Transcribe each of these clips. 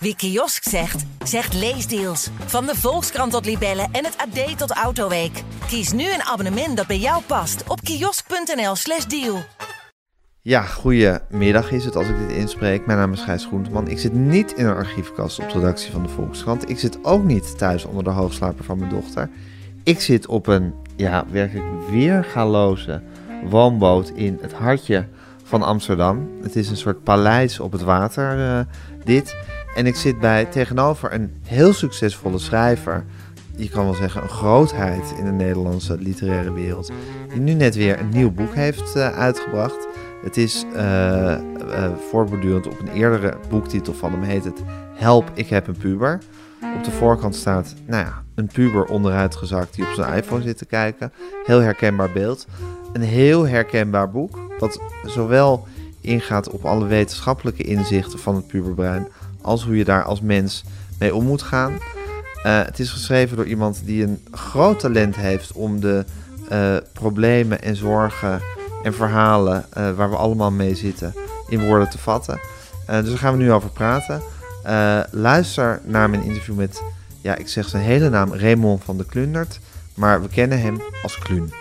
Wie kiosk zegt, zegt leesdeals. Van de Volkskrant tot Libellen en het AD tot Autoweek. Kies nu een abonnement dat bij jou past op kiosk.nl/slash deal. Ja, goedemiddag is het als ik dit inspreek. Mijn naam is Gijs Groenteman. Ik zit niet in een archiefkast op de redactie van de Volkskrant. Ik zit ook niet thuis onder de hoogslaper van mijn dochter. Ik zit op een, ja, werkelijk weergaloze woonboot in het hartje van Amsterdam. Het is een soort paleis op het water, eh, dit. En ik zit bij tegenover een heel succesvolle schrijver. Je kan wel zeggen een grootheid in de Nederlandse literaire wereld. Die nu net weer een nieuw boek heeft eh, uitgebracht. Het is uh, voortbordurend op een eerdere boektitel van hem. Heet het Help, ik heb een puber. Op de voorkant staat, nou ja, een puber onderuit gezakt die op zijn iPhone zit te kijken. Heel herkenbaar beeld. Een heel herkenbaar boek. Wat zowel ingaat op alle wetenschappelijke inzichten van het puberbrein als hoe je daar als mens mee om moet gaan. Uh, het is geschreven door iemand die een groot talent heeft om de uh, problemen en zorgen en verhalen uh, waar we allemaal mee zitten in woorden te vatten. dus daar gaan we nu over praten. luister naar mijn interview met, ja, ik zeg zijn hele naam, Raymond van de Klundert, maar we kennen hem als Kluun.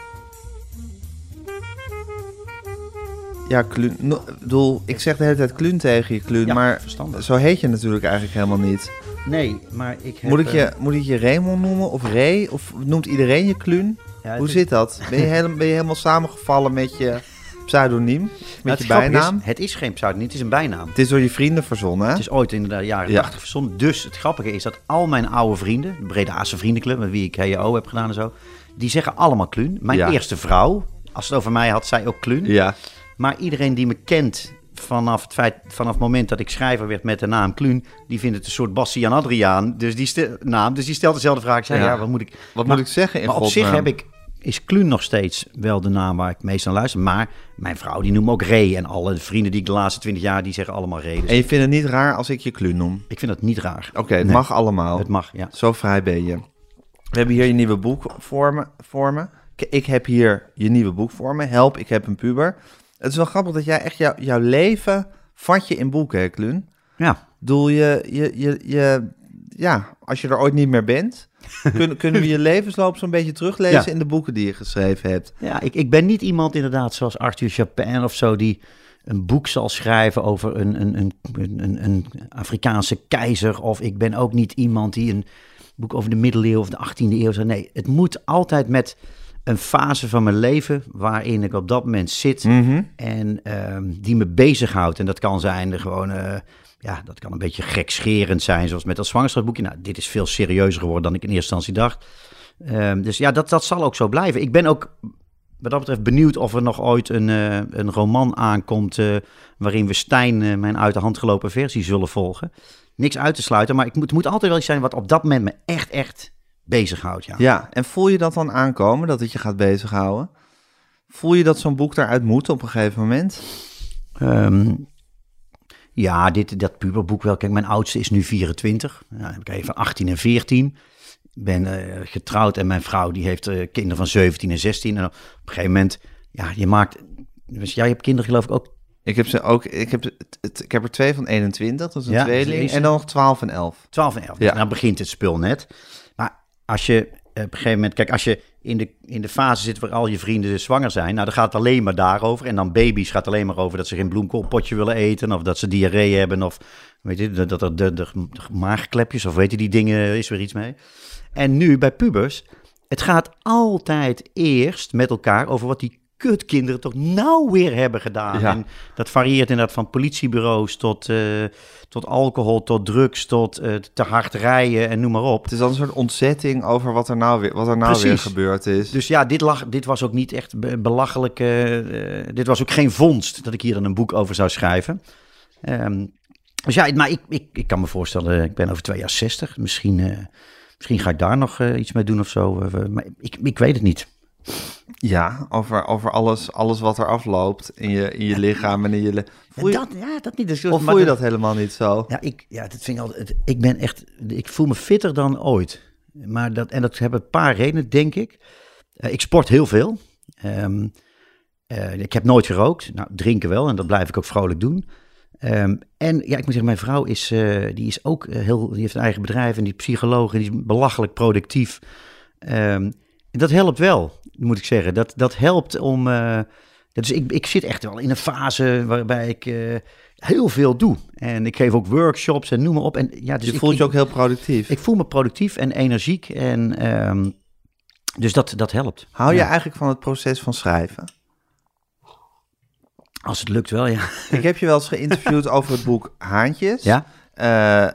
Ja, Kluun. No, bedoel, ik zeg de hele tijd Kluun tegen je, Kluun. Ja, maar verstandig. zo heet je natuurlijk eigenlijk helemaal niet. Nee, maar ik heb... Moet ik, je, eh, moet ik je Raymond noemen of Ray? Of noemt iedereen je Kluun? ja, Hoe zit dat? Ben je, hele, ben je helemaal samengevallen met je pseudoniem? Nou, Met het je bijnaam? Is, het is geen pseudoniem, het is een bijnaam. Het is door je vrienden verzonnen, hè? Het is ooit in de jaren Ja. 80 verzonnen. Dus het grappige is dat al mijn oude vrienden, de Bredaanse vriendenclub, met wie ik HEO heb gedaan en zo, die zeggen allemaal Kluun. Mijn Ja. eerste vrouw, als het over mij had, zei ook Kluun. Ja. Maar iedereen die me kent vanaf het, feit, vanaf het moment dat ik schrijver werd met de naam Kluun, die vindt het een soort Bastiaan Adriaan. Dus die, stel- naam, dus die stelt dezelfde vraag. Ik zei, Ja. ja, wat moet ik... Wat Maar- moet ik zeggen in maar op zich heb ik, is Kluun nog steeds wel de naam waar ik meest naar luister. Maar mijn vrouw die noemt me ook Ray. En alle vrienden die ik de laatste twintig jaar, die zeggen allemaal Ray. Dus En je vindt het niet raar als ik je Kluun noem? ik vind dat niet raar. Oké, het Nee. mag allemaal. Het mag, ja. Zo vrij ben je. We hebben hier je nieuwe boek voor me. Voor me. Ik heb hier je nieuwe boek voor me. Help, ik heb een puber. Het is wel grappig dat jij echt jouw jouw leven vat je in boeken, hè, Kluun? Ja, Doel je, je, je, je, ja, als je er ooit niet meer bent, kunnen, kunnen we je levensloop zo'n beetje teruglezen Ja. in de boeken die je geschreven hebt. ja ik, ik ben niet iemand inderdaad zoals Arthur Chapin of zo die een boek zal schrijven over een, een, een, een, een Afrikaanse keizer. Of ik ben ook niet iemand die een boek over de middeleeuwen of de 18e eeuw zou. Nee, het moet altijd met een fase van mijn leven waarin ik op dat moment zit Mhm. en ehm, die me bezighoudt. En dat kan zijn de gewoon, eh, ja, dat kan een beetje gekscherend zijn, zoals met dat zwangerschapsboekje. Nou, dit is veel serieuzer geworden dan ik in eerste instantie dacht. Ehm, dus ja, dat, dat zal ook zo blijven. Ik ben ook wat dat betreft benieuwd of er nog ooit een, eh, een roman aankomt eh, waarin we Stijn, mijn uit de hand gelopen versie, zullen volgen. Niks uit te sluiten, maar ik moet, het moet altijd wel iets zijn wat op dat moment me echt, echt bezighoudt. Ja. Ja, en voel je dat dan aankomen, dat het je gaat bezighouden? Voel je dat zo'n boek daaruit moet op een gegeven moment? Ehm, ja, dit, dat puberboek wel. Kijk, mijn oudste is nu 24. Ja, dan heb ik even 18 en 14. Ik ben eh, getrouwd en mijn vrouw die heeft eh, kinderen van 17 en 16. En op een gegeven moment, ja, je maakt... Dus jij hebt kinderen geloof ik ook. Ik heb, ze ook, ik heb, het- ik heb er twee van 21, dat is een Ja, tweeling. En dan nog 12 en 11. 12 en 11. Ja. Dan begint het spul net. Als je eh, op een gegeven moment... Kijk, als je in de, in de fase zit waar al je vrienden zwanger zijn... Nou, dan gaat het alleen maar daarover. En dan baby's gaat alleen maar over dat ze geen bloemkoolpotje willen eten... of dat ze diarree hebben of weet je, dat er de, maagklepjes... of weet je, die dingen is weer iets mee. En nu bij pubers... Het gaat altijd eerst met elkaar over wat die kutkinderen toch nou weer hebben gedaan. Ja. En dat varieert inderdaad van politiebureaus tot, eh, tot alcohol, tot drugs, tot eh, te hard rijden en noem maar op. Het is dan een soort ontzetting over wat er nou weer, wat er nou weer gebeurd is. Dus ja, dit, lag, dit was ook niet echt be- belachelijk. eh, dit was ook geen vondst dat ik hier dan een boek over zou schrijven. Ehm, dus ja, maar ik, ik, ik kan me voorstellen, ik ben over twee jaar 60. Misschien, misschien ga ik daar nog iets mee doen of zo. maar ik, ik weet het niet. Ja, over, over alles, alles wat er afloopt in je, in je lichaam en in je... Voel je, dat, ja, dat niet. Dus, of voel je dat helemaal niet zo? Ja, ik, ja, dat vind ik altijd. Ik ben echt. Ik voel me fitter dan ooit. Maar dat, en dat hebben een paar redenen, denk ik. Eh, ik sport heel veel. Ehm, eh, ik heb nooit gerookt. Nou, drinken wel en dat blijf ik ook vrolijk doen. Ehm, en ja, ik moet zeggen, mijn vrouw is, eh, die is ook heel, die heeft een eigen bedrijf en die is psycholoog en die is belachelijk productief. Ehm, en dat helpt wel, moet ik zeggen. Dat, dat helpt om. dus ik, ik zit echt wel in een fase waarbij ik eh, heel veel doe. En ik geef ook workshops en noem maar op. En ja, dus je ik- voelt je ook heel productief. Ik voel me productief en energiek. En ehm, dus dat, dat helpt. Hou je eigenlijk van het proces van schrijven? Als het lukt wel, ja. Ik heb je wel eens geïnterviewd over het boek Haantjes. Ja?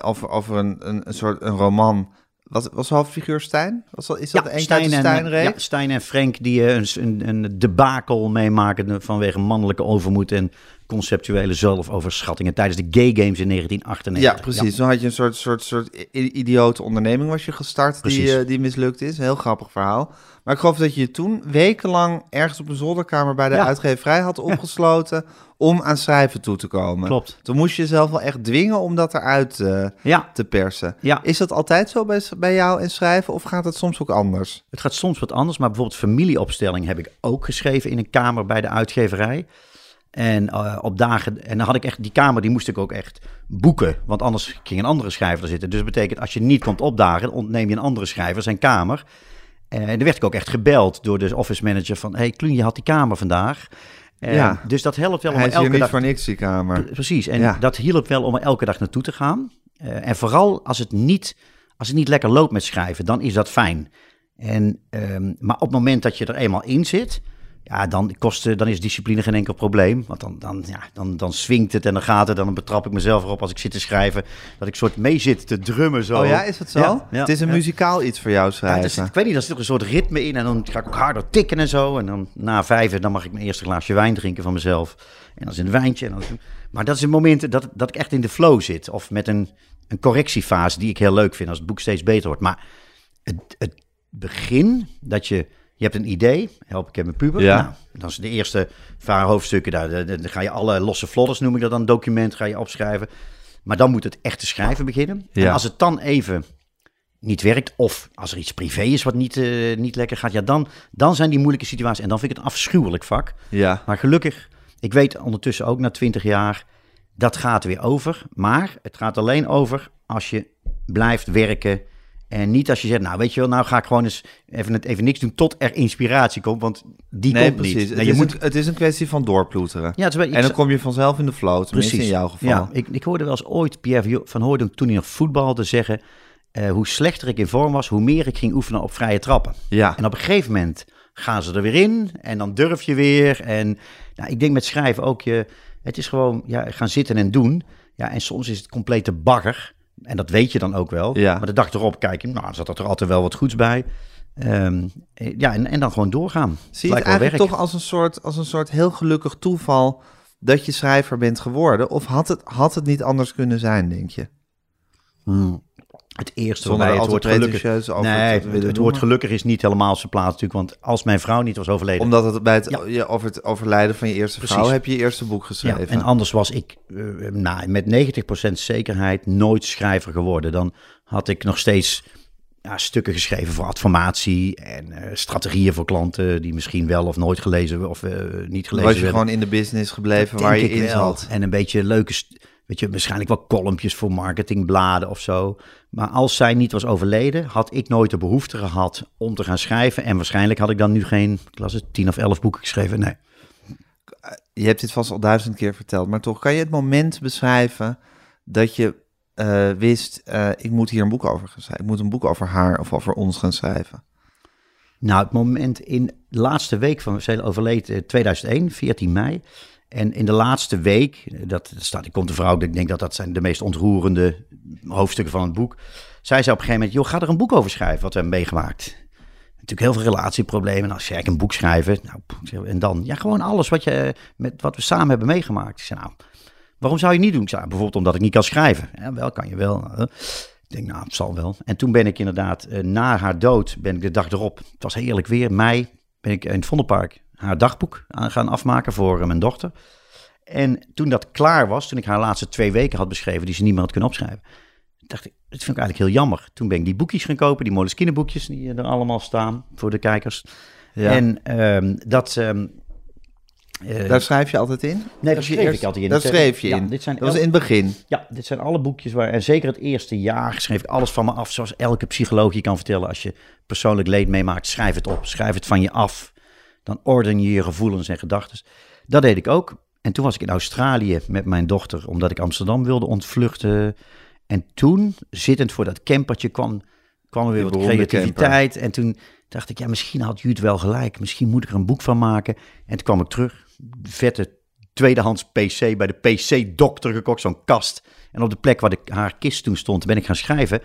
Over, over een, een, een soort een roman. Wat was de hoofdfiguur Stijn? Was dat, is dat een uit de en, Stijn-reeks? ja, Stijn en Frank die eh, een, een, een debakel meemaken vanwege mannelijke overmoed en conceptuele zelfoverschattingen tijdens de gay games in 1998. Ja, precies. Toen had je een soort, soort, soort idiote onderneming was je gestart die, eh, die mislukt is. Heel grappig verhaal. Maar ik geloof dat je je toen wekenlang ergens op een zolderkamer bij de Ja. uitgeverij had opgesloten om aan schrijven toe te komen. Klopt. Toen moest je jezelf wel echt dwingen om dat eruit eh, Ja, te persen. Ja. Is dat altijd zo bij, bij jou in schrijven of gaat het soms ook anders? het gaat soms wat anders, maar bijvoorbeeld familieopstelling heb ik ook geschreven in een kamer bij de uitgeverij. En eh, op dagen, en dan had ik echt, die kamer die moest ik ook echt boeken, want anders ging een andere schrijver er zitten. Dus dat betekent, als je niet komt opdagen, ontneem je een andere schrijver zijn kamer. En dan werd ik ook echt gebeld door de office manager van, hey Kluun, je had die kamer vandaag. Eh, Ja. Dus dat helpt wel om Hij elke niet dag... voor niks, die kamer. Precies, en Ja. dat hielp wel om er elke dag naartoe te gaan. Eh, en vooral als het, niet, als het niet lekker loopt met schrijven, dan is dat fijn. En, ehm, maar op het moment dat je er eenmaal in zit, ja, dan, kost, eh, dan is discipline geen enkel probleem. Want dan, dan, ja, dan, dan swingt het en dan gaat het. En dan betrap ik mezelf erop als ik zit te schrijven, dat ik soort mee zit te drummen zo. Oh ja, is het zo? Ja, ja, het is een ja. muzikaal iets voor jou Ja, schrijven. ik weet niet, er zit toch een soort ritme in en dan ga ik ook harder tikken en zo. En dan na vijf, dan mag ik mijn eerste glaasje wijn drinken van mezelf. En dan is een wijntje. En dan, maar dat is een moment dat, dat ik echt in de flow zit. Of met een, een correctiefase die ik heel leuk vind als het boek steeds beter wordt. Maar het, het begin, dat je, je hebt een idee, help ik heb mijn puber. Ja. Nou, dan is de eerste paar hoofdstukken, daar, dan ga je alle losse vlodders, noem ik dat dan, document, ga je opschrijven. Maar dan moet het echte schrijven beginnen. Ja. En als het dan even niet werkt, of als er iets privé is wat niet, eh, niet lekker gaat, ja, dan, dan zijn die moeilijke situaties. En dan vind ik het een afschuwelijk vak. Ja. Maar gelukkig, ik weet ondertussen ook na twintig jaar, dat gaat weer over. Maar het gaat alleen over als je blijft werken. En niet als je zegt, nou weet je wel, nou ga ik gewoon eens even, het, even niks doen tot er inspiratie komt. Want die Nee, komt precies. niet. Het, Nee, je is moet, een, het is een kwestie van doorploeteren. ja, het is wel- ik en dan kom je vanzelf in de flow, tenminste in jouw geval. Ja, ik, ik hoorde wel eens ooit Pierre van Hooydonk toen hij nog voetbalde zeggen... eh, hoe slechter ik in vorm was, hoe meer ik ging oefenen op vrije trappen. Ja. En op een gegeven moment gaan ze er weer in en dan durf je weer. En nou, ik denk met schrijven ook, je, het is gewoon ja, gaan zitten en doen. Ja, en soms is het complete bagger. En dat weet je dan ook wel. Ja. Maar de dag erop kijk je, nou, zat er altijd wel wat goeds bij. Ehm, eh, ja, en, en dan gewoon doorgaan. Zie je het eigenlijk toch als een, soort, als een soort heel gelukkig toeval dat je schrijver bent geworden? Of had het, had het niet anders kunnen zijn, denk je? Hmm. Het eerste Zonder er het woord gelukkig... nee, het, het woord gelukkig is niet helemaal zijn plaats natuurlijk. Want als mijn vrouw niet was overleden... Omdat het bij het, Ja. je, over het overlijden van je eerste Precies. vrouw heb je je eerste boek ja, geschreven. en anders was ik eh, nou, met 90% zekerheid nooit schrijver geworden. Dan had ik nog steeds ja, stukken geschreven voor adformatie en eh, strategieën voor klanten die misschien wel of nooit gelezen of eh, niet gelezen was je werden. gewoon in de business gebleven Dat waar je in zat. En een beetje leuke, weet je, waarschijnlijk wel kolompjes voor marketingbladen of zo. Maar als zij niet was overleden, had ik nooit de behoefte gehad om te gaan schrijven. En waarschijnlijk had ik dan nu geen, ik las het, tien of elf boeken geschreven. Nee. Je hebt dit vast al duizend keer verteld, maar toch kan je het moment beschrijven dat je eh, wist, eh, ik moet hier een boek over gaan schrijven. Ik moet een boek over haar of over ons gaan schrijven. Nou, het moment in de laatste week van zij overleed eh, 2001, 14 mei. En in de laatste week, dat, staat, ik komt de vrouw, ik denk dat dat zijn de meest ontroerende hoofdstukken van het boek. Zij zei op een gegeven moment, joh, ga er een boek over schrijven wat we hebben meegemaakt. Natuurlijk heel veel relatieproblemen. Nou, zeg ik een boek schrijven. Nou, en dan, ja, gewoon alles wat, je, met, wat we samen hebben meegemaakt. Ik nou, waarom zou je niet doen? Ik zei, bijvoorbeeld omdat ik niet kan schrijven. Ja, wel kan je wel. Eh, Ik denk, nou, het zal wel. En toen ben ik inderdaad, eh, na haar dood, ben ik de dag erop, het was heerlijk weer, mei, ben ik in het Vondelpark haar dagboek aan gaan afmaken voor eh, mijn dochter. En toen dat klaar was, toen ik haar laatste twee weken had beschreven, die ze niet meer had kunnen opschrijven, dacht ik, dat vind ik eigenlijk heel jammer. Toen ben ik die boekjes gaan kopen, die Moleskine boekjes, die er allemaal staan voor de kijkers. Ja. En ehm, dat, ehm, Eh, Daar schrijf je altijd in? Nee, daar schreef eerst- ik altijd in. Daar Dat- schreef je ja, in. dit zijn dat was in het begin. Ja, dit zijn alle boekjes waar, en zeker het eerste jaar schreef ik alles van me af, zoals elke psycholoog je kan vertellen. Als je persoonlijk leed meemaakt, schrijf het op, schrijf het van je af. Dan orden je je gevoelens en gedachten. Dat deed ik ook. En toen was ik in Australië met mijn dochter, omdat ik Amsterdam wilde ontvluchten. En toen, zittend voor dat campertje, kwam, kwam er weer wat creativiteit. En toen dacht ik, ja, misschien had Juut wel gelijk. Misschien moet ik er een boek van maken. En toen kwam ik terug, vette tweedehands PC bij de PC-dokter gekocht, zo'n kast. En op de plek waar de, haar kist toen stond, ben ik gaan schrijven.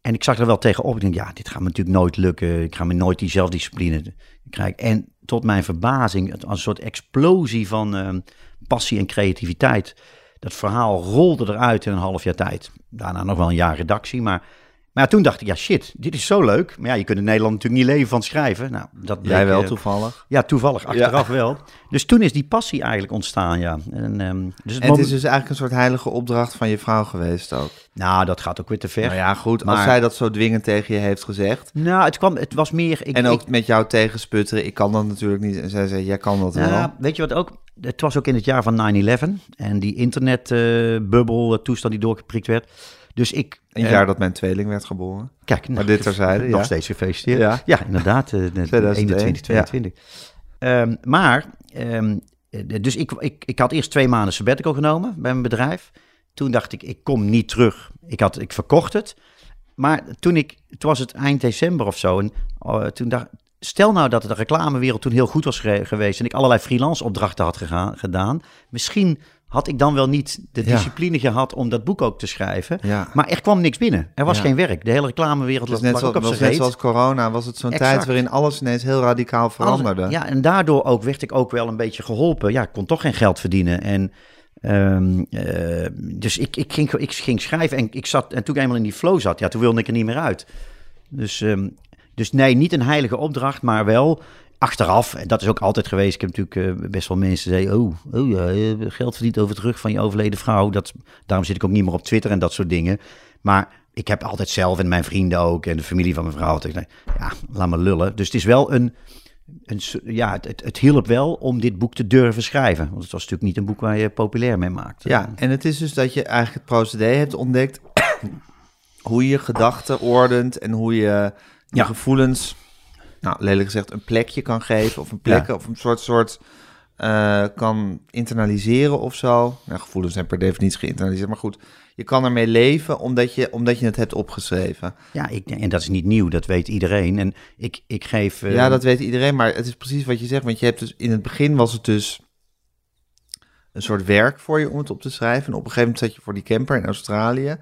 En ik zag er wel tegenop. Ik denk, ja, dit gaat me natuurlijk nooit lukken. Ik ga me nooit die zelfdiscipline krijgen. En tot mijn verbazing, was een soort explosie van eh, passie en creativiteit. Dat verhaal rolde eruit in een half jaar tijd. Daarna nog wel een jaar redactie, maar... Maar ja, toen dacht ik, ja shit, dit is zo leuk. Maar ja, je kunt in Nederland natuurlijk niet leven van schrijven. Nou, dat bleek, Jij wel eh, toevallig. ja, toevallig, achteraf wel. Dus toen is die passie eigenlijk ontstaan, ja. En, ehm, dus het En het moment- is dus eigenlijk een soort heilige opdracht van je vrouw geweest ook. Nou, dat gaat ook weer te ver. Nou ja, goed. Als zij dat zo dwingend tegen je heeft gezegd. Nou, het, kwam, het was meer... Ik, en ook ik- met jou tegensputteren. Ik kan dat natuurlijk niet. En zij zei, jij kan dat wel. ja, weet je wat ook... Het was ook in het jaar van 9-11. En die internetbubbel, uh, toestand die doorgeprikt werd. Dus ik... Een eh, jaar dat mijn tweeling werd geboren. Kijk, Maar dit terzijde, Nog ja. steeds gefeliciteerd. Ja. Ja, inderdaad. eh, de- 2001, 21, 22. Ehm, maar, ehm, eh, dus ik, ik, ik had eerst twee maanden sabbatical genomen bij mijn bedrijf. Toen dacht ik, ik kom niet terug. Ik, had, ik verkocht het. Maar toen ik, toen was het eind december of zo. En oh, toen dacht Stel nou dat de reclamewereld toen heel goed was ge- geweest en ik allerlei freelance opdrachten had gedaan. Misschien had ik dan wel niet de Ja. discipline gehad om dat boek ook te schrijven. Ja. Maar er kwam niks binnen. Er was Ja. geen werk. De hele reclamewereld lag, net, op was net zoals corona was het zo'n tijd waarin alles ineens heel radicaal veranderde. Alles- ja, en daardoor ook werd ik ook wel een beetje geholpen. Ja, ik kon toch geen geld verdienen. En ehm, eh, dus ik, ik, ging, ik ging schrijven en ik zat en toen ik eenmaal in die flow zat, ja, toen wilde ik er niet meer uit. Dus, ehm, dus nee, niet een heilige opdracht, maar wel achteraf. En dat is ook altijd geweest. Ik heb natuurlijk eh, best wel mensen die zeiden, oh, oh ja, je geld verdient over het rug van je overleden vrouw. Dat, daarom zit ik ook niet meer op Twitter en dat soort dingen. Maar ik heb altijd zelf en mijn vrienden ook en de familie van mijn vrouw. altijd Ja, laat me lullen. Dus het is wel een, een ja, het, het, het hielp wel om dit boek te durven schrijven. Want het was natuurlijk niet een boek waar je populair mee maakt. Ja, en het is dus dat je eigenlijk het procedé hebt ontdekt hoe je gedachten ordent en hoe je je Ja. gevoelens, nou lelijk gezegd, een plekje kan geven of een plek Ja. of een soort soort eh, kan internaliseren of zo. Nou, gevoelens zijn per definitie geïnternaliseerd, maar goed, je kan ermee leven omdat je, omdat je het hebt opgeschreven. Ja, ik, en dat is niet nieuw, dat weet iedereen. En ik, ik geef... eh, Ja, dat weet iedereen, maar het is precies wat je zegt. Want je hebt dus in het begin was het dus een soort werk voor je om het op te schrijven. En op een gegeven moment zat je voor die camper in Australië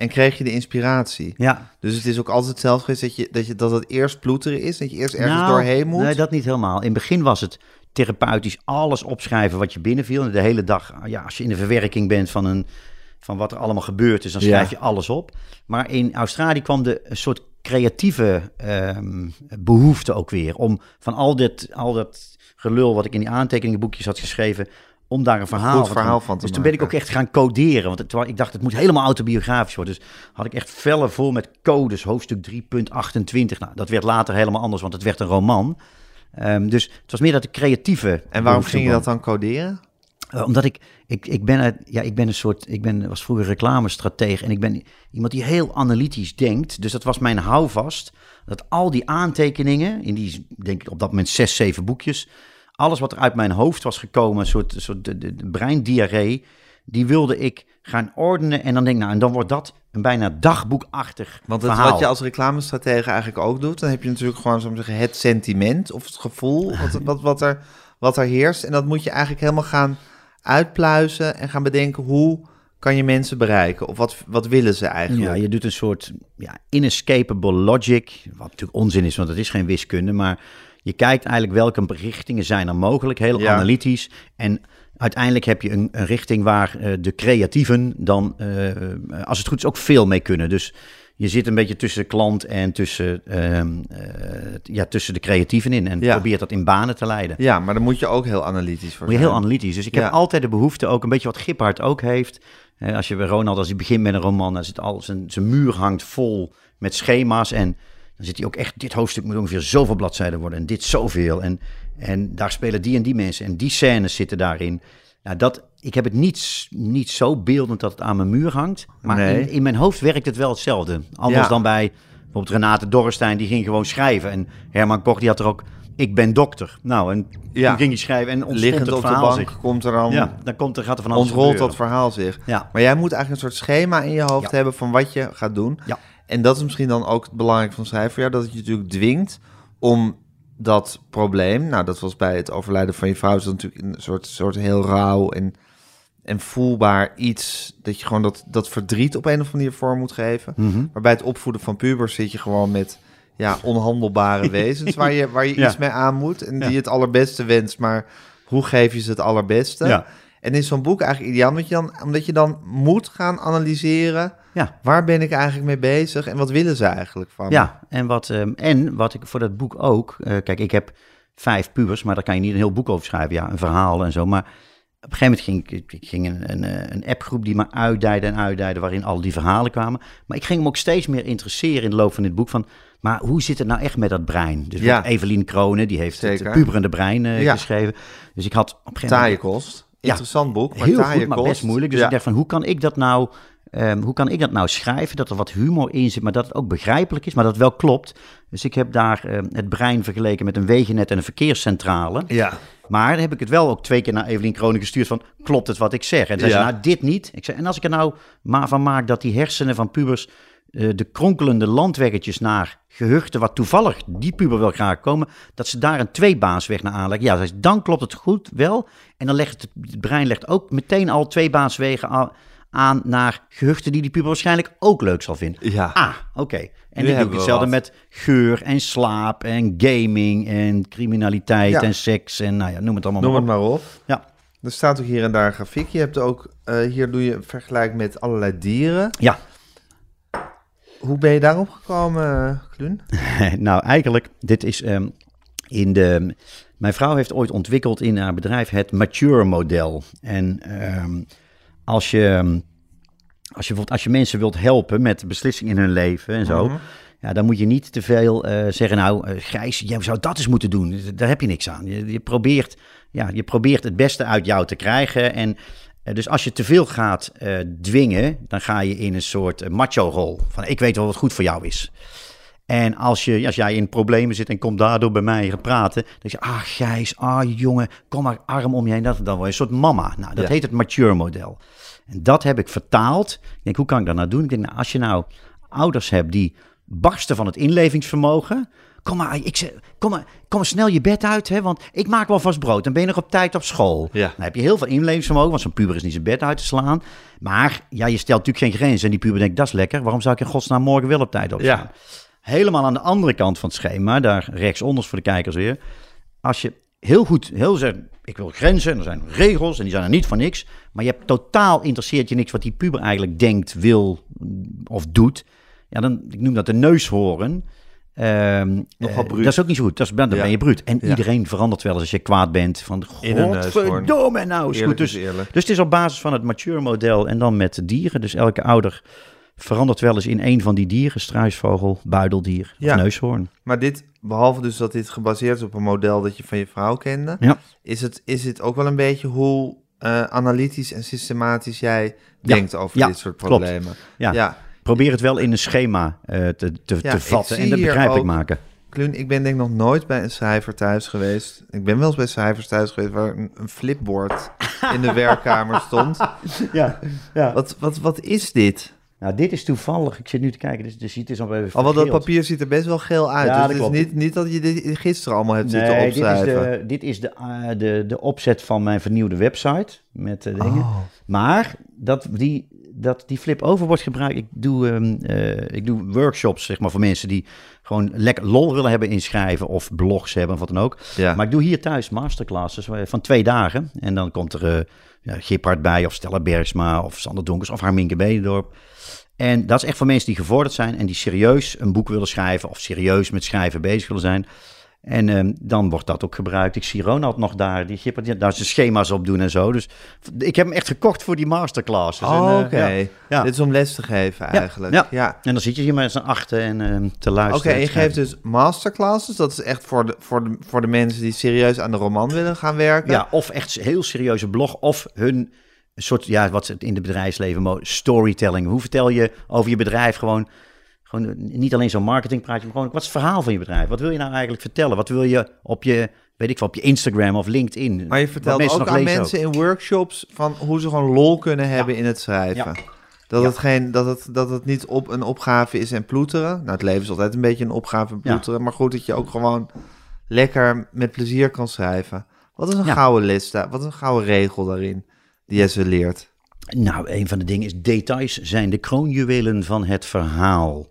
en kreeg je de inspiratie. Ja, Dus het is ook altijd hetzelfde geweest dat, je, dat, je, dat het eerst ploeteren is, dat je eerst ergens Nou, doorheen moet. Nee, dat niet helemaal. In het begin was het therapeutisch alles opschrijven wat je binnenviel. En de hele dag, ja, als je in de verwerking bent van, een, van wat er allemaal gebeurd is, dan Ja. schrijf je alles op. Maar in Australië kwam de een soort creatieve ehm, behoefte ook weer. Om van al dit, al dat gelul wat ik in die aantekeningenboekjes had geschreven, om daar een verhaal, goed van, verhaal van te Dus toen ben ik ook echt gaan coderen. Want het, ik dacht, het moet helemaal autobiografisch worden. Dus had ik echt vellen vol met codes, hoofdstuk 3.28. Nou, dat werd later helemaal anders, want het werd een roman. Ehm, dus het was meer dat de creatieve. en waarom ging je dat dan coderen? Eh, omdat ik, ik, ik ben, ja, ik ben een soort, ik ben, was vroeger reclamestratege en ik ben iemand die heel analytisch denkt. Dus dat was mijn houvast. Dat al die aantekeningen, in die, denk ik op dat moment zes, zeven boekjes, alles wat er uit mijn hoofd was gekomen, een soort, soort de, de, de breindiarree, die wilde ik gaan ordenen. En dan denk ik, nou, en dan wordt dat een bijna dagboekachtig Want verhaal. wat je als reclamestratege eigenlijk ook doet, dan heb je natuurlijk gewoon, zo zeggen, het sentiment of het gevoel wat, wat, wat, er, wat er heerst. En dat moet je eigenlijk helemaal gaan uitpluizen en gaan bedenken hoe kan je mensen bereiken? Of wat, wat willen ze eigenlijk? Ja, je doet een soort ja, inescapable logic, wat natuurlijk onzin is, want het is geen wiskunde, maar je kijkt eigenlijk welke richtingen zijn er mogelijk, heel Ja. analytisch. En uiteindelijk heb je een, een richting waar eh, de creatieven dan, eh, als het goed is, ook veel mee kunnen. Dus je zit een beetje tussen de klant en tussen, ehm, eh, ja, tussen de creatieven in en Ja. probeert dat in banen te leiden. Ja, maar dan moet je ook heel analytisch voor Moet je heel analytisch. Dus ik Ja. heb altijd de behoefte, ook een beetje wat Giphard ook heeft. Eh, als je bij Ronald, als hij begint met een roman, dan zit al zijn, zijn muur hangt vol met schema's. En dan zit hij ook echt, dit hoofdstuk moet ongeveer zoveel bladzijden worden en dit zoveel. En, en daar spelen die en die mensen en die scènes zitten daarin. Nou, dat, ik heb het niet, niet zo beeldend dat het aan mijn muur hangt. Maar Nee. in, in mijn hoofd werkt het wel hetzelfde. Anders Ja. dan bij bijvoorbeeld Renate Dorrestein, die ging gewoon schrijven. En Herman Koch, die had er ook, ik ben dokter. Nou, en Ja. toen ging hij schrijven en ontstond Liggend het op de verhaal bank zich. komt er dan... Ja, dan komt er, gaat er van alles ontrolt dat verhaal zich. Ja. Maar jij moet eigenlijk een soort schema in je hoofd Ja. hebben van wat je gaat doen. Ja. En dat is misschien dan ook het belangrijke van jou, dat het je natuurlijk dwingt om dat probleem, nou dat was bij het overlijden van je vrouw, is dat natuurlijk een soort, soort heel rauw en, en voelbaar iets, dat je gewoon dat, dat verdriet op een of andere manier vorm moet geven. Mhm. Maar bij het opvoeden van pubers zit je gewoon met ja, onhandelbare wezens waar je, waar je Ja. iets mee aan moet en Ja. die het allerbeste wenst, maar hoe geef je ze het allerbeste? Ja. En is zo'n boek eigenlijk ideaal, omdat je, dan, omdat je dan moet gaan analyseren... Ja. waar ben ik eigenlijk mee bezig en wat willen ze eigenlijk van me? Ja, en wat, ehm, en wat ik voor dat boek ook... eh, kijk, ik heb vijf pubers, maar daar kan je niet een heel boek over schrijven. Ja, een verhaal en zo. Maar op een gegeven moment ging ik, ik ging een, een, eh, een appgroep die me uitdijde en uitdijde... waarin al die verhalen kwamen. Maar ik ging me ook steeds meer interesseren in de loop van dit boek van... maar hoe zit het nou echt met dat brein? Dus Ja. Evelien Kronen, die heeft Zeker. het puberende brein eh, Ja. geschreven. Dus ik had op een gegeven Taaie moment... kost. Interessant boek, maar Heel taaie goed, maar kost. best moeilijk. Dus ik dacht van, hoe kan ik dat nou... ehm, hoe kan ik dat nou schrijven, dat er wat humor in zit, maar dat het ook begrijpelijk is, maar dat het wel klopt. Dus ik heb daar ehm, het brein vergeleken met een wegennet en een verkeerscentrale. Ja, Maar dan heb ik het wel ook twee keer naar Evelien Kronen gestuurd van, klopt het wat ik zeg? En zei Ja. ze, nou dit niet. Ik zei, en als ik er nou maar van maak dat die hersenen van pubers eh, de kronkelende landweggetjes naar gehuchten, wat toevallig die puber wil graag komen, dat ze daar een tweebaansweg naar aanleggen. Ja, zei ze, dan klopt het goed wel. En dan legt het, het brein legt ook meteen al tweebaanswegen aan naar gehuchten die die puber waarschijnlijk ook leuk zal vinden. ja. Ah, oké. En Nu ik doe hetzelfde wat. met geur en slaap en gaming en criminaliteit Ja. en seks en nou ja, noem het allemaal Noem maar het op. maar op. Ja. Er staat ook hier en daar een grafiek. Je hebt ook, eh, hier doe je een vergelijk met allerlei dieren. Ja, Hoe ben je daarop gekomen, Kluun? nou eigenlijk, dit is ehm, in de... Mijn vrouw heeft ooit ontwikkeld in haar bedrijf het mature model. En ehm, als je... ehm, Als je, bijvoorbeeld, als je mensen wilt helpen met beslissingen in hun leven en zo, ja, dan moet je niet te veel eh, zeggen, nou, Gijs, jij zou dat eens moeten doen. Daar heb je niks aan. Je, je, probeert, ja, je probeert het beste uit jou te krijgen. En eh, dus als je te veel gaat dwingen, dan ga je in een soort macho-rol. Van ik weet wel wat goed voor jou is. En als, je, als jij in problemen zit en komt daardoor bij mij gaan praten, dan zeg je, ah Gijs, ah jongen, kom maar arm om je heen. Dat, dan word je een soort mama. Nou, dat Ja. heet het mature model. En dat heb ik vertaald. Ik denk, hoe kan ik dat nou doen? Ik denk, nou, als je nou ouders hebt die barsten van het inlevingsvermogen. Kom maar, ik zeg, kom maar, kom maar snel je bed uit, hè, want ik maak wel vast brood. Dan ben je nog op tijd op school. Ja. Dan heb je heel veel inlevingsvermogen, want zo'n puber is niet zijn bed uit te slaan. Maar ja, je stelt natuurlijk geen grenzen. En die puber denkt, dat is lekker. Waarom zou ik in godsnaam morgen wel op tijd opstaan? Ja. Helemaal aan de andere kant van het schema, daar rechtsonder voor de kijkers weer. Als je heel goed, heel zeg, ik wil grenzen, en er zijn regels en die zijn er niet voor niks. Maar je hebt totaal interesseert je niks wat die puber eigenlijk denkt, wil of doet. Ja, dan, ik noem dat de neushoorn. Ehm, Nogal eh, bruut. dat is ook niet zo goed. Dat is, dan Ja. ben je bruut. En Ja. iedereen verandert wel eens als je kwaad bent. Van, godverdomme, nou is goed. Dus, dus het is op basis van het mature model en dan met dieren. Dus elke ouder verandert wel eens in een van die dieren. Struisvogel, buideldier Ja. of neushoorn. Maar dit, behalve dus dat dit gebaseerd is op een model dat je van je vrouw kende, Ja. is, het, is het ook wel een beetje hoe eh, analytisch en systematisch jij Ja. denkt over dit soort problemen. Ja. ja. Probeer het wel in een schema eh, te, te, te vatten en dat begrijpelijk maken. Kluun, ik ben denk ik nog nooit bij een schrijver thuis geweest. Ik ben wel eens bij schrijvers thuis geweest waar een, een flipboard in de werkkamer stond. Ja, ja. Wat, wat, wat is dit? Nou, dit is toevallig. Ik zit nu te kijken. Dus, dus het is al even dat papier ziet er best wel geel uit. Ja, dus dat het is niet, niet dat je dit gisteren allemaal hebt zitten Nee, dit is, opschrijven. de, dit is de, eh, de, de opzet van mijn vernieuwde website met eh, dingen. Oh. Maar dat die, dat die flip-over wordt gebruikt. Ik doe, ehm, eh, ik doe workshops zeg maar, voor mensen die gewoon lekker lol willen hebben in schrijven of blogs hebben of wat dan ook. Ja. Maar ik doe hier thuis masterclasses van twee dagen. En dan komt er eh ja, Gippard bij of Stella Bergsma of Sander Donkers of Harminke Bedendorp. En dat is echt voor mensen die gevorderd zijn en die serieus een boek willen schrijven of serieus met schrijven bezig willen zijn. En ehm, dan wordt dat ook gebruikt. Ik zie Ronald nog daar, die, die daar zijn schema's op doen en zo. Dus ik heb hem echt gekocht voor die masterclasses. Oh, eh, oké. ja. Ja. Dit is om les te geven eigenlijk. ja. ja. En dan zit je hier met z'n achter en ehm, te Oké, luisteren. en je geeft dus masterclasses. Dat is echt voor de, voor, de, voor de mensen die serieus aan de roman willen gaan werken. Ja, of echt heel serieuze blog, of hun soort, ja, wat ze in het bedrijfsleven storytelling. Hoe vertel je over je bedrijf gewoon, gewoon niet alleen zo'n marketingpraatje, maar gewoon, wat is het verhaal van je bedrijf? Wat wil je nou eigenlijk vertellen? Wat wil je op je, weet ik veel, op je Instagram of LinkedIn? Maar je vertelt ook aan mensen in workshops van hoe ze gewoon lol kunnen hebben in het schrijven. Ja. Dat, Ja. het geen, dat, het, dat het niet op een opgave is en ploeteren. Nou, het leven is altijd een beetje een opgave en ploeteren. Maar goed, dat je ook gewoon lekker met plezier kan schrijven. Wat is een gouden les daar? Wat is een gouden regel daarin die jij ze leert? Nou, een van de dingen is details zijn de kroonjuwelen van het verhaal.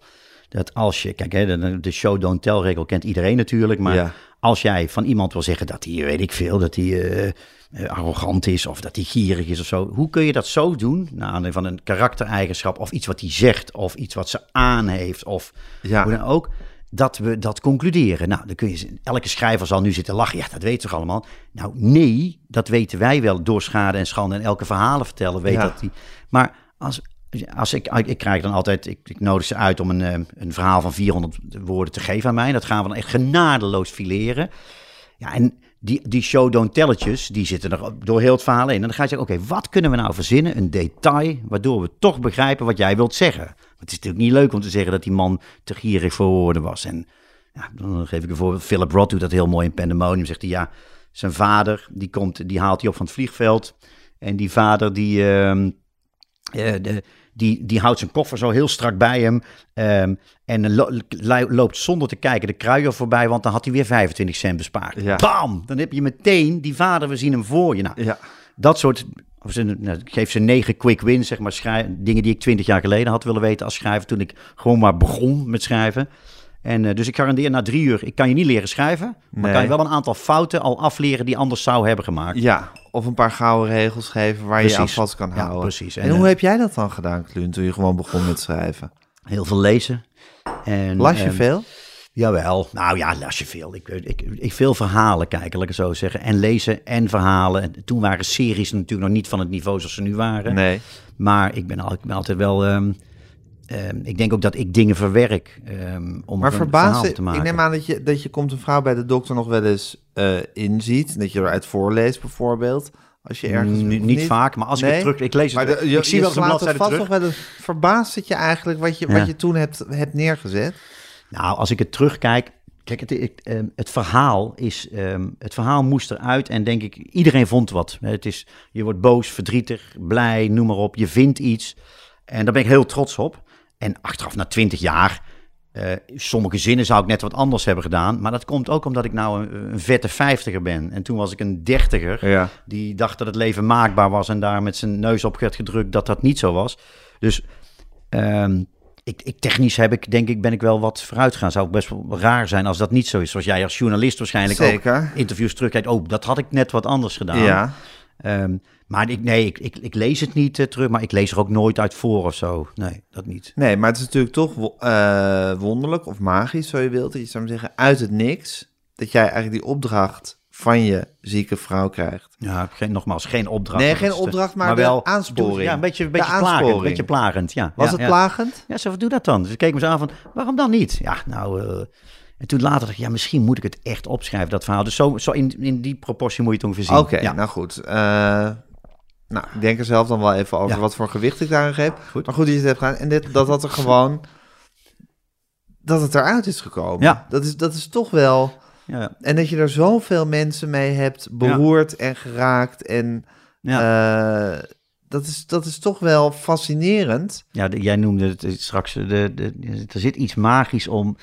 Dat als je, kijk, hè, de, show don't tell regel kent iedereen natuurlijk, maar Ja. als jij van iemand wil zeggen dat hij, weet ik veel, dat hij eh, eh, arrogant is of dat hij gierig is of zo, hoe kun je dat zo doen? Naar aanleiding van een karaktereigenschap of iets wat hij zegt of iets wat ze aan heeft of Ja. hoe dan ook. Dat we dat concluderen. Nou, dan kun je, elke schrijver zal nu zitten lachen. Ja, dat weten we toch allemaal? Nou, nee, dat weten wij wel door schade en schande. En elke verhalen vertellen weet Ja. dat die. Maar als, als ik, ik krijg dan altijd, ik, ik nodig ze uit om een, eh, een verhaal van 400 woorden te geven aan mij. Dat gaan we dan echt genadeloos fileren. Ja, en die, die show don't telletjes, die zitten er door heel het verhaal in. En dan ga je zeggen, oké, wat kunnen we nou verzinnen? Een detail, waardoor we toch begrijpen wat jij wilt zeggen. Het is natuurlijk niet leuk om te zeggen dat die man te gierig voor woorden was. En ja, dan geef ik een voorbeeld. Philip Roth doet dat heel mooi in Pandemonium. Zegt hij, ja, zijn vader, die, komt, die haalt hij op van het vliegveld. En die vader, die... ehm, eh, de, die, die houdt zijn koffer zo heel strak bij hem. ehm, en lo- lo- loopt zonder te kijken de kruier voorbij, want dan had hij weer 25 cent bespaard. Ja. Bam! Dan heb je meteen die vader, we zien hem voor je. Nou, Ja. dat soort. Of ze, nou, geef ze negen quick wins, zeg maar. Dingen die ik twintig jaar geleden had willen weten als schrijver. Toen ik gewoon maar begon met schrijven. En eh, dus ik garandeer na drie uur, ik kan je niet leren schrijven. Maar Nee. kan je wel een aantal fouten al afleren die anders zou hebben gemaakt. Ja, of een paar gouden regels geven waar je je aan vast kan Ja, houden. precies. En, En, hoe eh, heb jij dat dan gedaan, Kluun, toen je gewoon begon met schrijven? Heel veel lezen. En, Las je ehm, veel? Jawel, nou ja, las je veel. Ik, ik, ik veel verhalen kijken, laat ik het zo zeggen. En lezen en verhalen. En toen waren series natuurlijk nog niet van het niveau zoals ze nu waren. Nee. Maar ik ben, al, ik ben altijd wel... ehm, ehm, ik denk ook dat ik dingen verwerk ehm, om Maar er verbaasd, te maken. ik neem aan dat je, dat je komt een vrouw bij de dokter nog wel eens eh, inziet. Dat je eruit voorleest bijvoorbeeld. Als je ergens... N- niet, vaak, maar als ik Nee? het terug... Ik lees Maar het, de- je, ik zie wel eens een bladzijde vast terug. nog wel eens. Verbaast het je eigenlijk wat je, Ja. wat je toen hebt, hebt neergezet? Nou, als ik het terugkijk... Kijk, het, het, ehm, het verhaal is... het verhaal moest eruit en denk ik... Iedereen vond wat. Het is, je wordt boos, verdrietig, blij, noem maar op. Je vindt iets. En daar ben ik heel trots op. En achteraf, na twintig jaar... eh, sommige zinnen zou ik net wat anders hebben gedaan. Maar dat komt ook omdat ik nou een, een vette vijftiger ben. En toen was ik een dertiger. Ja. Die dacht dat het leven maakbaar was en daar met zijn neus op werd gedrukt dat dat niet zo was. Dus ehm, ik, ik, technisch heb ik, denk ik, ben ik wel wat vooruit gegaan. Zou ook best wel raar zijn als dat niet zo is. Zoals jij als journalist waarschijnlijk Zeker. ook interviews terugkijkt. Oh, dat had ik net wat anders gedaan. Ja. Ehm, maar ik, nee, ik, ik, ik lees het niet eh, terug, maar ik lees er ook nooit uit voor of zo. Nee, dat niet. Nee, maar het is natuurlijk toch eh, wonderlijk of magisch, zo je wilt. Dat je zou zeggen, uit het niks, dat jij eigenlijk die opdracht van je zieke vrouw krijgt. Ja, geen, nogmaals, geen opdracht. Nee, geen opdracht, maar de aansporing. Ja, een beetje, een beetje plagend. Een beetje plagend, ja. Was Ja, het ja. plagend? Ja, zo, doe dat dan. Dus ik keek me zo aan van, waarom dan niet? Ja, nou... eh, en toen later dacht ik, ja, misschien moet ik het echt opschrijven, dat verhaal. Dus zo, zo in, in die proportie moet je het ongeveer zien. Oké, ja. nou goed. Eh, nou, ik denk er zelf dan wel even over Ja. wat voor gewicht ik daarin geef. Goed. Maar goed dat je het hebt gedaan. En dit, dat dat er gewoon... Dat het eruit is gekomen. Ja. Dat is, dat is toch wel... ja, En dat je er zoveel mensen mee hebt beroerd en geraakt. En ja. eh, dat, is, dat is toch wel fascinerend. ja de- jij noemde het straks, de, de- er zit iets magisch om...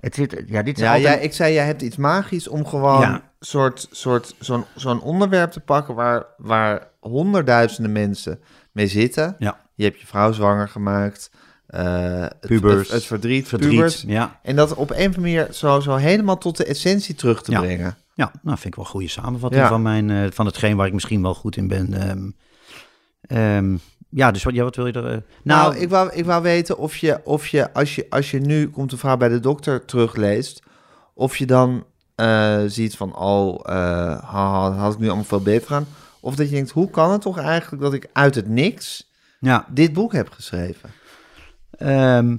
Het zit, ja, dit is Ja, altijd... jij, ik zei, jij hebt iets magisch om gewoon Ja. soort, soort, zo'n, zo'n onderwerp te pakken waar, waar honderdduizenden mensen mee zitten. Ja, Je hebt je vrouw zwanger gemaakt. eh, het, Pubers. Het, het verdriet, verdriet. pubers. Ja, En dat op een of andere manier zo, zo helemaal tot de essentie terug te Ja. brengen. ja, nou vind ik wel een goede samenvatting Ja. van, mijn, eh, van hetgeen waar ik misschien wel goed in ben. Ehm, ja, dus wat, ja, wat wil je er... eh, Nou, ik, wou, ik wou weten of je, of je, als je, als je nu komt de vrouw bij de dokter terugleest, of je dan eh, ziet van, oh, haha, had ik nu allemaal veel beter aan. Of dat je denkt, hoe kan het toch eigenlijk dat ik uit het niks Ja, dit boek heb geschreven? Ehm,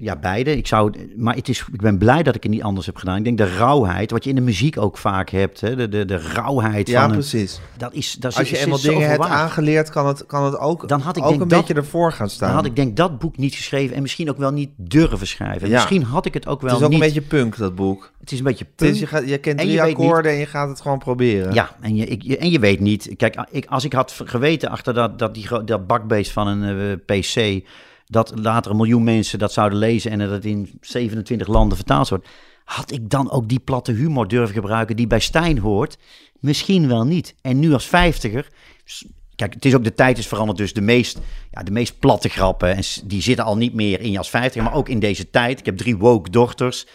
ja, beide. Ik zou, maar het is, ik ben blij dat ik het niet anders heb gedaan. Ik denk de rauwheid, wat je in de muziek ook vaak hebt. Hè, de, de, de rauwheid Ja, van een, precies. dat is, dat is, Als je eenmaal dingen hebt aangeleerd, kan het, kan het ook, Dan had ik ook denk een dat- beetje ervoor gaan staan. Dan had ik denk dat boek niet geschreven en misschien ook wel niet durven schrijven. Ja. Misschien had ik het ook wel het is ook niet. een beetje punk, dat boek. Het is een beetje punk. is, je, gaat, je kent En drie je niet- akkoorden en je gaat het gewoon proberen. Ja, en je, ik, je- en je weet niet. Kijk, ik, als ik had geweten achter dat, dat, die, dat bakbeest van een eh, PC. Dat later een miljoen mensen dat zouden lezen. en dat het in 27 landen vertaald wordt. had ik dan ook die platte humor durven gebruiken die bij Stijn hoort? Misschien wel niet. En nu als vijftiger. Kijk, het is ook de tijd is veranderd. Dus de meest, ja, de meest platte grappen. En die zitten al niet meer in je als vijftiger. Maar ook in deze tijd. Ik heb drie woke dochters.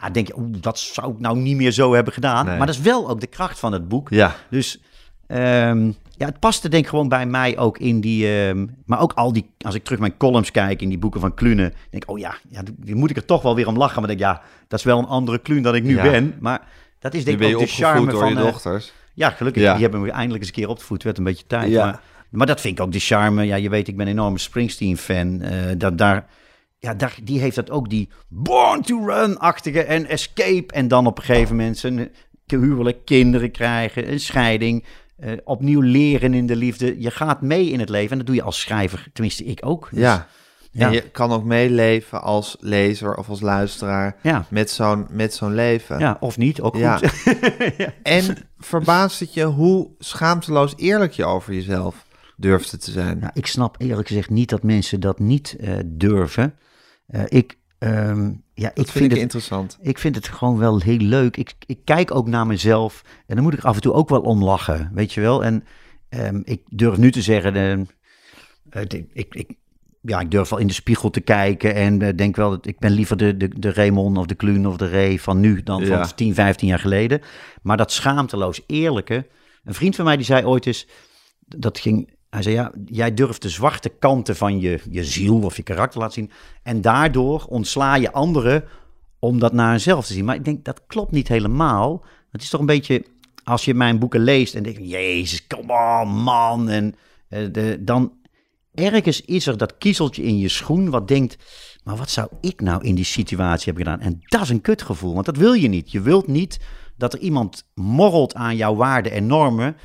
Ja, denk je, oeh, dat zou ik nou niet meer zo hebben gedaan. Nee. Maar dat is wel ook de kracht van het boek. Ja. Dus ehm, ja, het paste denk ik gewoon bij mij ook in die... ehm, maar ook al die... Als ik terug mijn columns kijk in die boeken van Klune... denk ik, oh ja, ja, die moet ik er toch wel weer om lachen. Maar denk ik, ja, dat is wel een andere Klune dan ik nu Ja. ben. Maar dat is denk ik ook de opgevoed charme door van... je eh, dochters. ja, gelukkig. Ja. Die hebben me eindelijk eens een keer op te voeten. Het werd een beetje tijd. Ja. Maar, maar dat vind ik ook de charme. Ja, je weet, ik ben een enorme Springsteen-fan. Eh, dat daar, ja, daar, die heeft dat ook, die born to run-achtige en escape. En dan op een gegeven moment zijn huwelijk, kinderen krijgen, een scheiding. Eh, opnieuw leren in de liefde. Je gaat mee in het leven. En dat doe je als schrijver. Tenminste, ik ook. Dus, Ja. ja. En je kan ook meeleven als lezer of als luisteraar Ja. met zo'n met zo'n leven. Ja, of niet, ook Ja. goed. En verbaast het je hoe schaamteloos eerlijk je over jezelf durfde te zijn? Nou, ik snap eerlijk gezegd niet dat mensen dat niet eh, durven. Eh, ik, ehm, ja, ik vind vind ik het interessant. Ik vind het gewoon wel heel leuk. Ik, ik kijk ook naar mezelf en dan moet ik af en toe ook wel om lachen, weet je wel. En ehm, ik durf nu te zeggen, eh, het- ik, ik, ja, ik durf wel in de spiegel te kijken en eh, denk wel dat ik ben liever de, de, de Raymond of de Kluun of de Ray van nu dan Ja. van 10, 15 jaar geleden. Maar dat schaamteloos eerlijke. Een vriend van mij die zei ooit eens, dat ging, hij zei ja, jij durft de zwarte kanten van je, je ziel of je karakter laten zien. En daardoor ontsla je anderen om dat naar jezelf te zien. Maar ik denk, dat klopt niet helemaal. Het is toch een beetje, als je mijn boeken leest en denkt, jezus, kom on man. En eh, de, dan ergens is er dat kiezeltje in je schoen wat denkt, maar wat zou ik nou in die situatie hebben gedaan? En dat is een kutgevoel, want dat wil je niet. Je wilt niet dat er iemand morrelt aan jouw waarden en normen,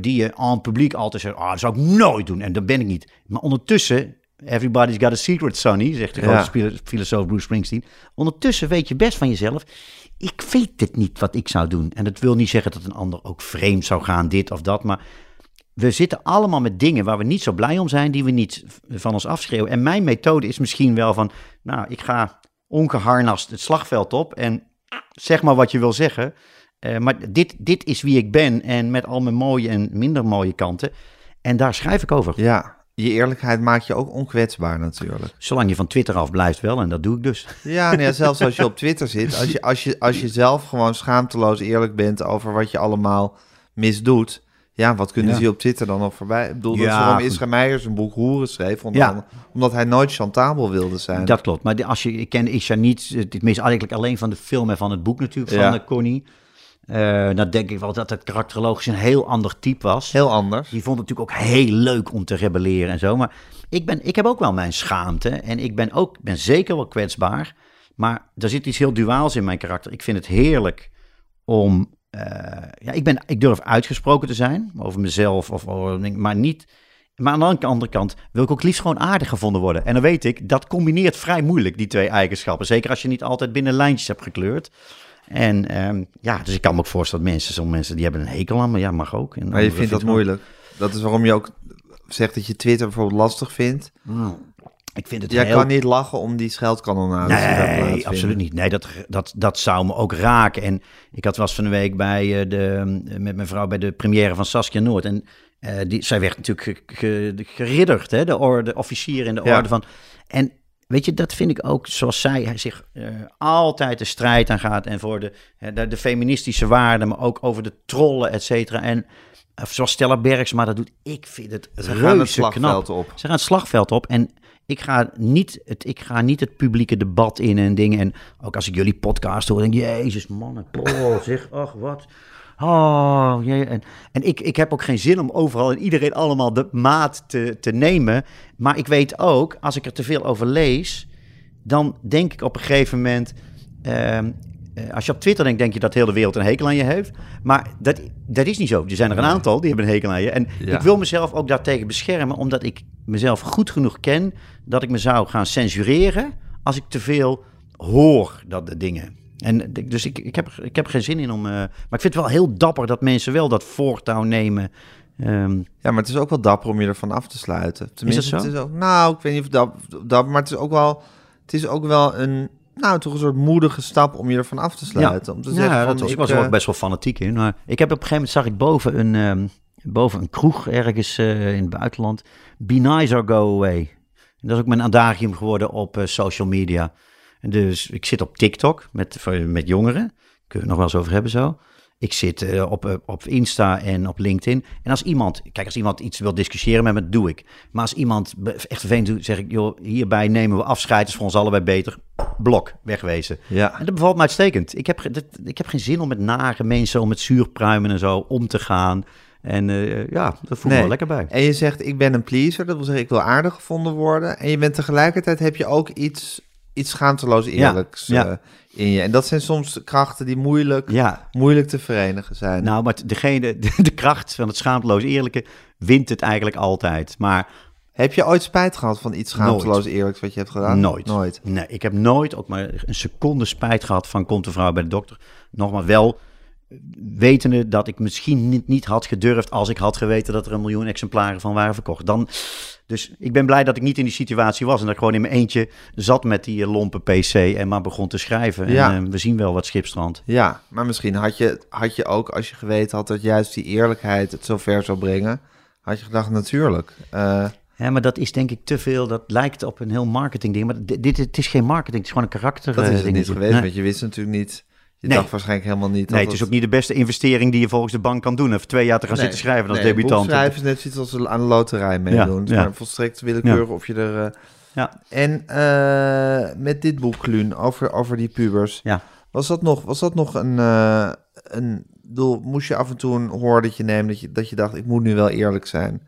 die je aan het publiek altijd zegt, ah, dat zou ik nooit doen. En dat ben ik niet. Maar ondertussen, everybody's got a secret, Sonny, zegt de grote filosoof Bruce Springsteen. Ondertussen weet je best van jezelf, ik weet het niet wat ik zou doen. En dat wil niet zeggen dat een ander ook vreemd zou gaan, dit of dat, maar we zitten allemaal met dingen waar we niet zo blij om zijn, die we niet van ons afschreeuwen. En mijn methode is misschien wel van, nou, ik ga ongeharnast het slagveld op en zeg maar wat je wil zeggen. Eh, maar dit, dit is wie ik ben en met al mijn mooie en minder mooie kanten. En daar schrijf ik over. Ja, je eerlijkheid maakt je ook onkwetsbaar natuurlijk. Zolang je van Twitter af blijft wel, en dat doe ik dus. Ja, nou ja, zelfs als je op Twitter zit, als je, als, je, als je zelf gewoon schaamteloos eerlijk bent over wat je allemaal misdoet. Ja, wat kunnen Ja. ze op Twitter dan nog voorbij? Ik bedoel, dat waarom. Israël Meijers een boek Hoeren schreef. Onder Ja. andere omdat hij nooit chantabel wilde zijn. Dat klopt. Maar als je, ik ken Isha niet, het meest eigenlijk alleen van de film en van het boek natuurlijk, van uh, Connie. Eh, dan denk ik wel dat het karakterologisch een heel ander type was. Heel anders. Die vond het natuurlijk ook heel leuk om te rebelleren en zo. Maar ik, ben, ik heb ook wel mijn schaamte. En ik ben ook ben zeker wel kwetsbaar. Maar er zit iets heel duaals in mijn karakter. Ik vind het heerlijk om. eh, ja, ik, ben, ik durf uitgesproken te zijn over mezelf. Of, maar niet. Maar aan de andere kant wil ik ook liefst gewoon aardig gevonden worden. En dan weet ik, dat combineert vrij moeilijk, die twee eigenschappen. Zeker als je niet altijd binnen lijntjes hebt gekleurd. En ehm, ja, dus ik kan me ook voorstellen dat mensen, sommige mensen die hebben een hekel aan, maar ja, mag ook. En Maar je vindt dat moeilijk. Dat is waarom je ook zegt dat je Twitter bijvoorbeeld lastig vindt. gewoon- Ik vind het Jij heel... kan niet lachen om die plaatsvinden. Nee, absoluut niet. Nee, dat, dat, dat zou me ook raken. En ik had was van de week bij eh, de, met mijn vrouw bij de première van Saskia Noord. En eh, die, zij werd natuurlijk ge, ge- geridderd, hè, de, orde, officier in de Ja. orde van. En weet je, dat vind ik ook zoals zij zich eh, altijd de strijd aan gaat. En voor de, de, de feministische waarden, maar ook over de trollen, et cetera. En eh, zoals Stella Bergsma dat doet, ik vind het Ze gaan het reuze knap. slagveld op. Ze gaan het slagveld op. En ik ga niet het, ik ga niet het publieke debat in en dingen. En ook als ik jullie podcast hoor, denk ik, jezus mannen, oh, zeg, ach wat. Oh, jee. En, en ik, ik heb ook geen zin om overal en iedereen allemaal de maat te, te nemen. Maar ik weet ook, als ik er te veel over lees, dan denk ik op een gegeven moment. ehm, eh, als je op Twitter denkt, denk je dat de hele wereld een hekel aan je heeft. Maar dat, dat is niet zo. Er zijn er een aantal die hebben een hekel aan je. En Ja. ik wil mezelf ook daartegen beschermen, omdat ik mezelf goed genoeg ken dat ik me zou gaan censureren als ik te veel hoor dat de dingen. En dus ik, ik, heb, ik heb geen zin in om. eh, maar ik vind het wel heel dapper dat mensen wel dat voortouw nemen. Ehm, Ja, maar het is ook wel dapper om je ervan af te sluiten. Tenminste, Is dat zo? Het is ook, nou, ik weet niet of dap, dapper, maar het is ook wel, het is ook wel een, nou, toch een soort moedige stap om je ervan af te sluiten. Om te ja, zeggen van, dat was, ik was er eh, ook best wel fanatiek in. Maar ik heb op een gegeven moment zag ik boven een, ehm, boven een kroeg ergens eh, in het buitenland. Be nice or go away. En dat is ook mijn adagium geworden op eh, social media. Dus ik zit op TikTok met, met jongeren. Kunnen we het nog wel eens over hebben zo. Ik zit eh, op, eh, op Insta en op LinkedIn. En als iemand, kijk, als iemand iets wil discussiëren met me, doe ik. Maar als iemand echt vervelend doet, zeg ik, joh, hierbij nemen we afscheid. Is voor ons allebei beter. Blok, wegwezen. Ja, En dat bevalt me uitstekend. Ik heb, dat, ik heb geen zin om met nare mensen, om met zuurpruimen en zo om te gaan. En eh, ja, dat voel ik Nee. wel lekker bij. en je zegt, ik ben een pleaser, dat wil zeggen, ik wil aardig gevonden worden. En je bent tegelijkertijd, heb je ook iets, iets schaamteloos eerlijks ja. eh, in je. En dat zijn soms krachten die moeilijk, Ja, moeilijk te verenigen zijn. nou, maar degene, de, de kracht van het schaamteloos eerlijke wint het eigenlijk altijd. Maar heb je ooit spijt gehad van iets schaamteloos eerlijks wat je hebt gedaan? Nooit. Nooit. Nee, ik heb nooit ook maar een seconde spijt gehad van komt de vrouw bij de dokter. Nogmaals, wel wetende dat ik misschien niet, niet had gedurfd als ik had geweten dat er een miljoen exemplaren van waren verkocht. Dan, dus ik ben blij dat ik niet in die situatie was en dat ik gewoon in mijn eentje zat met die eh, lompe PC en maar begon te schrijven. Ja. En eh, we zien wel wat schipstrand. Ja, maar misschien had je, had je ook, als je geweten had dat juist die eerlijkheid het zo ver zou brengen, had je gedacht, natuurlijk. Eh, Ja, maar dat is denk ik te veel. Dat lijkt op een heel marketing ding. Maar dit, dit het is geen marketing, het is gewoon een karakter. dat is het niet geweest, Nee. want je wist natuurlijk niet, je Nee. dacht waarschijnlijk helemaal niet. Nee, het is ook niet de beste investering die je volgens de bank kan doen. Even twee jaar te gaan zitten schrijven als debutant. schrijven is net zoiets als aan de loterij meedoen. Het is ja. maar volstrekt willekeurig of je er... eh, Ja. En eh, met dit boek, Kluun, over, over die pubers, Ja. was dat nog, was dat nog een... eh, een doel, moest je af en toe een hoordertje nemen dat je, dat je dacht, ik moet nu wel eerlijk zijn?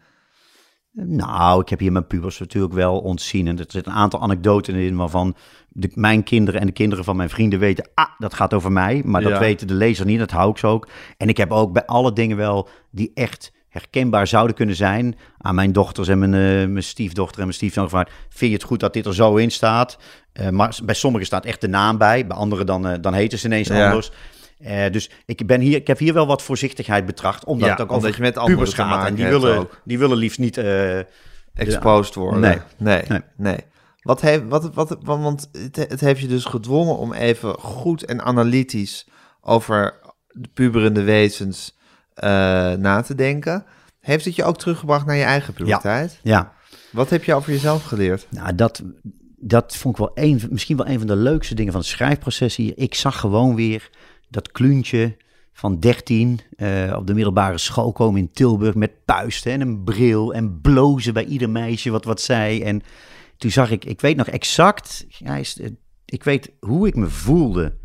Nou, ik heb hier mijn pubers natuurlijk wel ontzien. En er zitten een aantal anekdoten in waarvan de, mijn kinderen en de kinderen van mijn vrienden weten... ah, dat gaat over mij, maar dat Ja. weten de lezer niet, dat hou ik zo ook. En ik heb ook bij alle dingen wel die echt herkenbaar zouden kunnen zijn... aan mijn dochters en mijn, eh, mijn stiefdochter en mijn stiefzoon gevraagd... vind je het goed dat dit er zo in staat? Eh, maar bij sommigen staat echt de naam bij, bij anderen dan, eh, dan heten ze ineens Ja. anders... Eh, dus ik, ben hier, ik heb hier wel wat voorzichtigheid betracht, omdat Ja, het ook omdat over je met pubers gaat. maken En die willen, ook. die willen liefst niet... eh, exposed worden. Nee. nee, nee. Nee. Wat heeft, wat, wat, want het, het heeft je dus gedwongen om even goed en analytisch over de puberende wezens eh, na te denken. Heeft het je ook teruggebracht naar je eigen puberteit? ja, Wat heb je over jezelf geleerd? Nou, dat, dat vond ik wel een, misschien wel een van de leukste dingen van het schrijfproces hier. Ik zag gewoon weer dat kluntje van 13 eh, op de middelbare school komen in Tilburg met puisten en een bril en blozen bij ieder meisje wat wat zei. En toen zag ik, ik weet nog exact, ja, is, ik weet hoe ik me voelde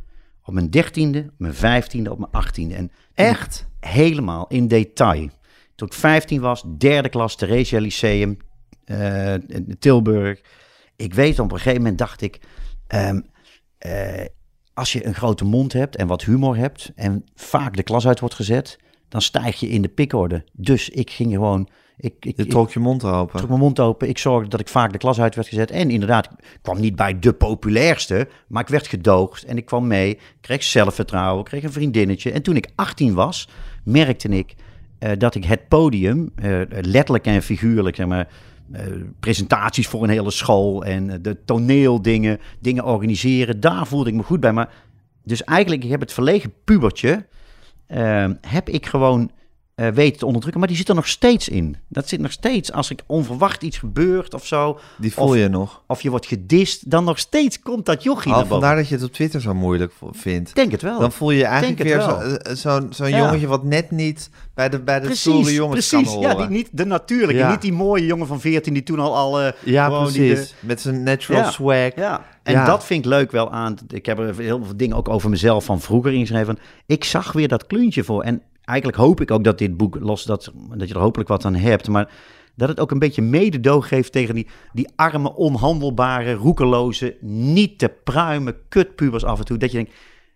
op mijn dertiende, op mijn vijftiende, op mijn achttiende. En Echt? helemaal in detail. Toen ik 15 was, derde klas, Theresia Lyceum, eh, in Tilburg. Ik weet op een gegeven moment dacht ik, ehm, eh, als je een grote mond hebt en wat humor hebt en vaak de klas uit wordt gezet, dan stijg je in de pikorde. Dus ik ging gewoon, ik, ik, Je trok je mond open. trok mijn mond open. Ik zorgde dat ik vaak de klas uit werd gezet. En inderdaad, ik kwam niet bij de populairste, maar ik werd gedoogd en ik kwam mee. Kreeg zelfvertrouwen, kreeg een vriendinnetje. En toen ik 18 was, merkte ik eh, dat ik het podium, eh, letterlijk en figuurlijk, zeg maar, presentaties voor een hele school en eh, de toneeldingen, dingen organiseren, daar voelde ik me goed bij. Maar dus eigenlijk, ik heb het verlegen pubertje, eh, heb ik gewoon eh, weten te onderdrukken. Maar die zit er nog steeds in. Dat zit nog steeds. Als ik onverwacht iets gebeurt of zo. Die voel of, je nog. Of je wordt gedist. Dan nog steeds komt dat jochie Oh, boven. vandaar dat je het op Twitter zo moeilijk vindt. Denk het wel. Dan voel je je eigenlijk weer zo- wel. eh, zo'n zo'n Ja. jongetje wat net niet bij de, bij de stoere jongens precies. kan Ja, horen. die, niet de natuurlijke. Ja. Niet die mooie jongen van 14 die toen al... al eh, Ja, die precies. de- Met zijn natural Ja. swag. Ja, en Ja. dat vind ik leuk wel aan. Ik heb er heel veel dingen ook over mezelf van vroeger ingeschreven. Ik zag weer dat kluntje voor. En eigenlijk hoop ik ook dat dit boek, los dat, dat je er hopelijk wat aan hebt, maar dat het ook een beetje mededoog geeft tegen die, die arme, onhandelbare, roekeloze, niet te pruimen kutpubers af en toe. Dat je denkt,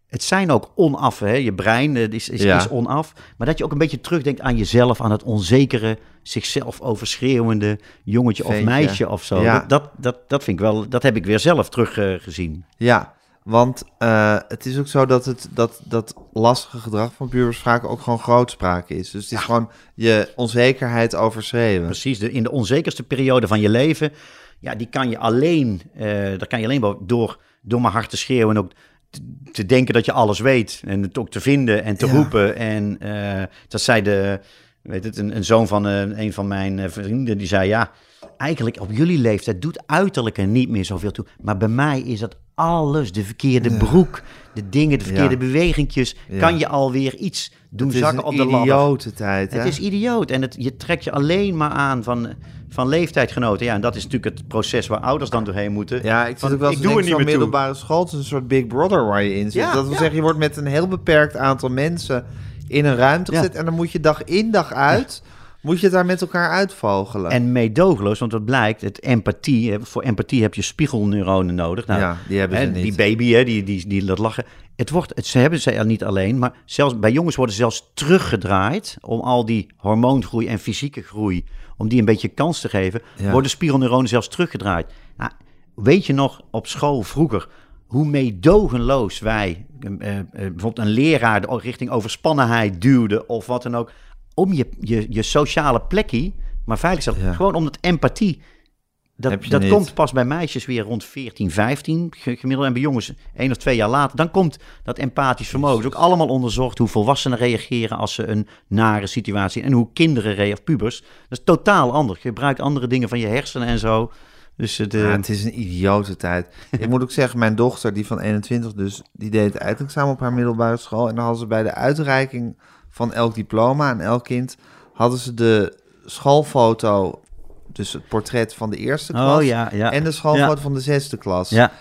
het zijn ook onaf, hè? je brein eh, is, is, Ja. is onaf. Maar dat je ook een beetje terugdenkt aan jezelf, aan het onzekere, zichzelf overschreeuwende jongetje of meisje of zo. Ja. Dat, dat, dat, vind ik wel, dat heb ik weer zelf teruggezien. Ja, want eh, het is ook zo dat, het, dat dat lastige gedrag van pubers vaak ook gewoon grootspraak is. Dus het is gewoon je onzekerheid overschreeuwen. Precies, de, in de onzekerste periode van je leven, ja, die kan je alleen, eh daar kan je alleen maar door, door maar hard te schreeuwen en ook te, te denken dat je alles weet en het ook te vinden en te Ja. roepen. En eh, dat zei de, weet het, een, een zoon van een van mijn vrienden, die zei ja, eigenlijk op jullie leeftijd doet uiterlijk er niet meer zoveel toe, maar bij mij is dat alles, de verkeerde broek, de dingen, de verkeerde Ja. bewegingjes, Ja. kan je alweer iets doen Het is zakken op de ladder. idiote tijd, hè? Het is idioot en het, je trekt je alleen maar aan van, van leeftijdgenoten. Ja, en dat is natuurlijk het proces waar ouders dan doorheen moeten. Ja, ik zit ook wel ik doe niet toe. middelbare school. Het is een soort Big Brother waar je in zit. Ja, dat wil zeggen, je wordt met een heel beperkt aantal mensen in een ruimte gezet. En dan moet je dag in dag uit, moet je het daar met elkaar uitvogelen. En meedogenloos, want wat blijkt, het empathie, voor empathie heb je spiegelneuronen nodig. Nou, ja, die hebben ze hè, niet. Die baby, hè, die, die, die dat lachen. Het wordt, het, ze hebben ze er niet alleen, maar zelfs bij jongens worden ze zelfs teruggedraaid om al die hormoongroei en fysieke groei, om die een beetje kans te geven, Ja. worden spiegelneuronen zelfs teruggedraaid. Nou, weet je nog op school vroeger hoe meedogenloos wij, eh, eh, bijvoorbeeld een leraar richting overspannenheid duwde of wat dan ook, om je, je, je sociale plekje, maar veilig stellen. Ja. Gewoon omdat empathie dat, Heb je dat niet. komt pas bij meisjes weer rond 14, 15 ge- gemiddeld. En bij jongens één of twee jaar later. Dan komt dat empathisch vermogen. Het is ook allemaal onderzocht hoe volwassenen reageren als ze een nare situatie... en hoe kinderen reageren, of pubers. Dat is totaal anders. Je gebruikt andere dingen van je hersenen en zo. Dus het, eh, Ja, het is een idiote tijd. ik moet ook zeggen, mijn dochter, die van 21 dus, die deed het eindexamen op haar middelbare school. En dan hadden ze bij de uitreiking van elk diploma aan elk kind, hadden ze de schoolfoto, dus het portret van de eerste klas. oh ja, ja. En de schoolfoto Ja. van de zesde klas. ja,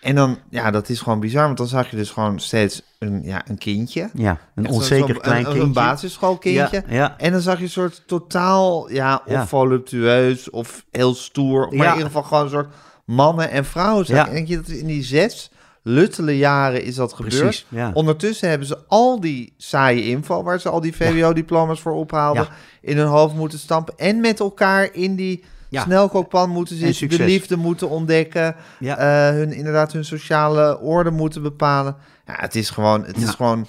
En dan, ja, dat is gewoon bizar, want dan zag je dus gewoon steeds een, ja, een kindje. ja, een onzeker klein kindje. Een basisschoolkindje. Ja, ja. En dan zag je een soort totaal, ja, of Ja. voluptueus of heel stoer. Maar in ieder geval gewoon een soort mannen en vrouwen zijn. En denk je dat in die zes luttele jaren is dat gebeurd. Precies, ja. Ondertussen hebben ze al die saaie info, waar ze al die VWO-diploma's voor ophaalden, in hun hoofd moeten stampen. En met elkaar in die Ja. snelkookpan moeten En zitten, de liefde moeten ontdekken, Ja. eh, hun, inderdaad hun sociale orde moeten bepalen. Ja, het is gewoon, het Ja. is gewoon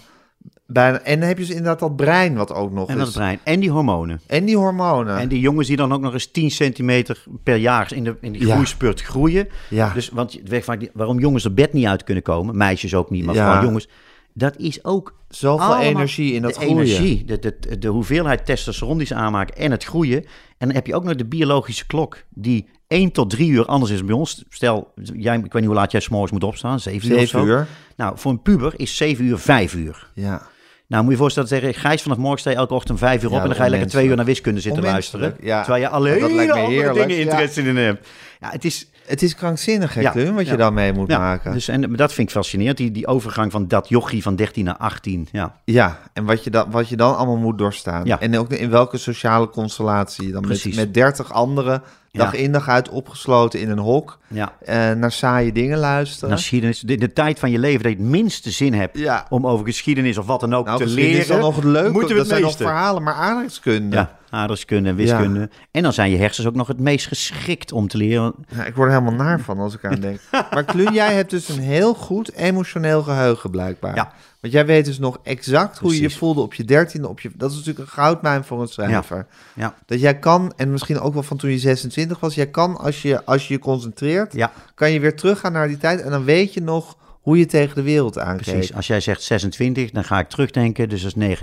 bijna... En dan heb je dus inderdaad dat brein wat ook nog En is. dat brein. En die hormonen. En die hormonen. En die jongens die dan ook nog eens 10 centimeter per jaar in, de, in die Ja. groeispurt groeien. Ja. Dus want weet vaak niet- waarom jongens er bed niet uit kunnen komen, meisjes ook niet, maar Ja. vooral jongens. Dat is ook Zoveel energie in dat de groeien. energie, de, de, de hoeveelheid testosteron die ze aanmaken en het groeien. En dan heb je ook nog de biologische klok die 1 tot 3 uur anders is bij ons. Stel, jij, ik weet niet hoe laat jij s'morgens moet opstaan, 7 uur uur. Nou, voor een puber is 7 uur 5 uur. Ja. Nou, moet je je voorstellen, zeggen, Gijs vanaf morgen sta je elke ochtend 5 uur op Ja, en dan ga je lekker twee uur naar wiskunde zitten luisteren. ja. Terwijl je alleen Dat lijkt me andere heerlijk, dingen interesse in hebt. Ja, het is... Het is krankzinnig, hè, Ja, wat je ja. dan mee moet maken. dus, en dat vind ik fascinerend, die, die overgang van dat jochie van 13 naar 18. Ja, Ja, en wat je, dan, wat je dan allemaal moet doorstaan. Ja. En ook in welke sociale constellatie je dan met, met 30 anderen dag in dag uit opgesloten in een hok ja. eh, naar saaie dingen luisteren. En geschiedenis, de, de tijd van je leven dat je het minste zin hebt Ja. om over geschiedenis of wat dan ook nou, te leren. is dan nog het leuke, moeten we dat het zijn nog verhalen, maar aardrijkskunde. Ja, aardrijkskunde en wiskunde. En dan zijn je hersens ook nog het meest geschikt om te leren. Ja, ik word er helemaal naar van als ik aan denk. Maar Kluun, jij hebt dus een heel goed emotioneel geheugen blijkbaar. Ja. Want jij weet dus nog exact hoe je je voelde op je dertiende. Op je, dat is natuurlijk een goudmijn voor een schrijver. Ja, Dat jij kan, en misschien ook wel van toen je 26 was, jij kan als je als je, je concentreert, ja kan je weer teruggaan naar die tijd en dan weet je nog hoe je tegen de wereld aankeek. precies. Als jij zegt 26, dan ga ik terugdenken. Dus dat is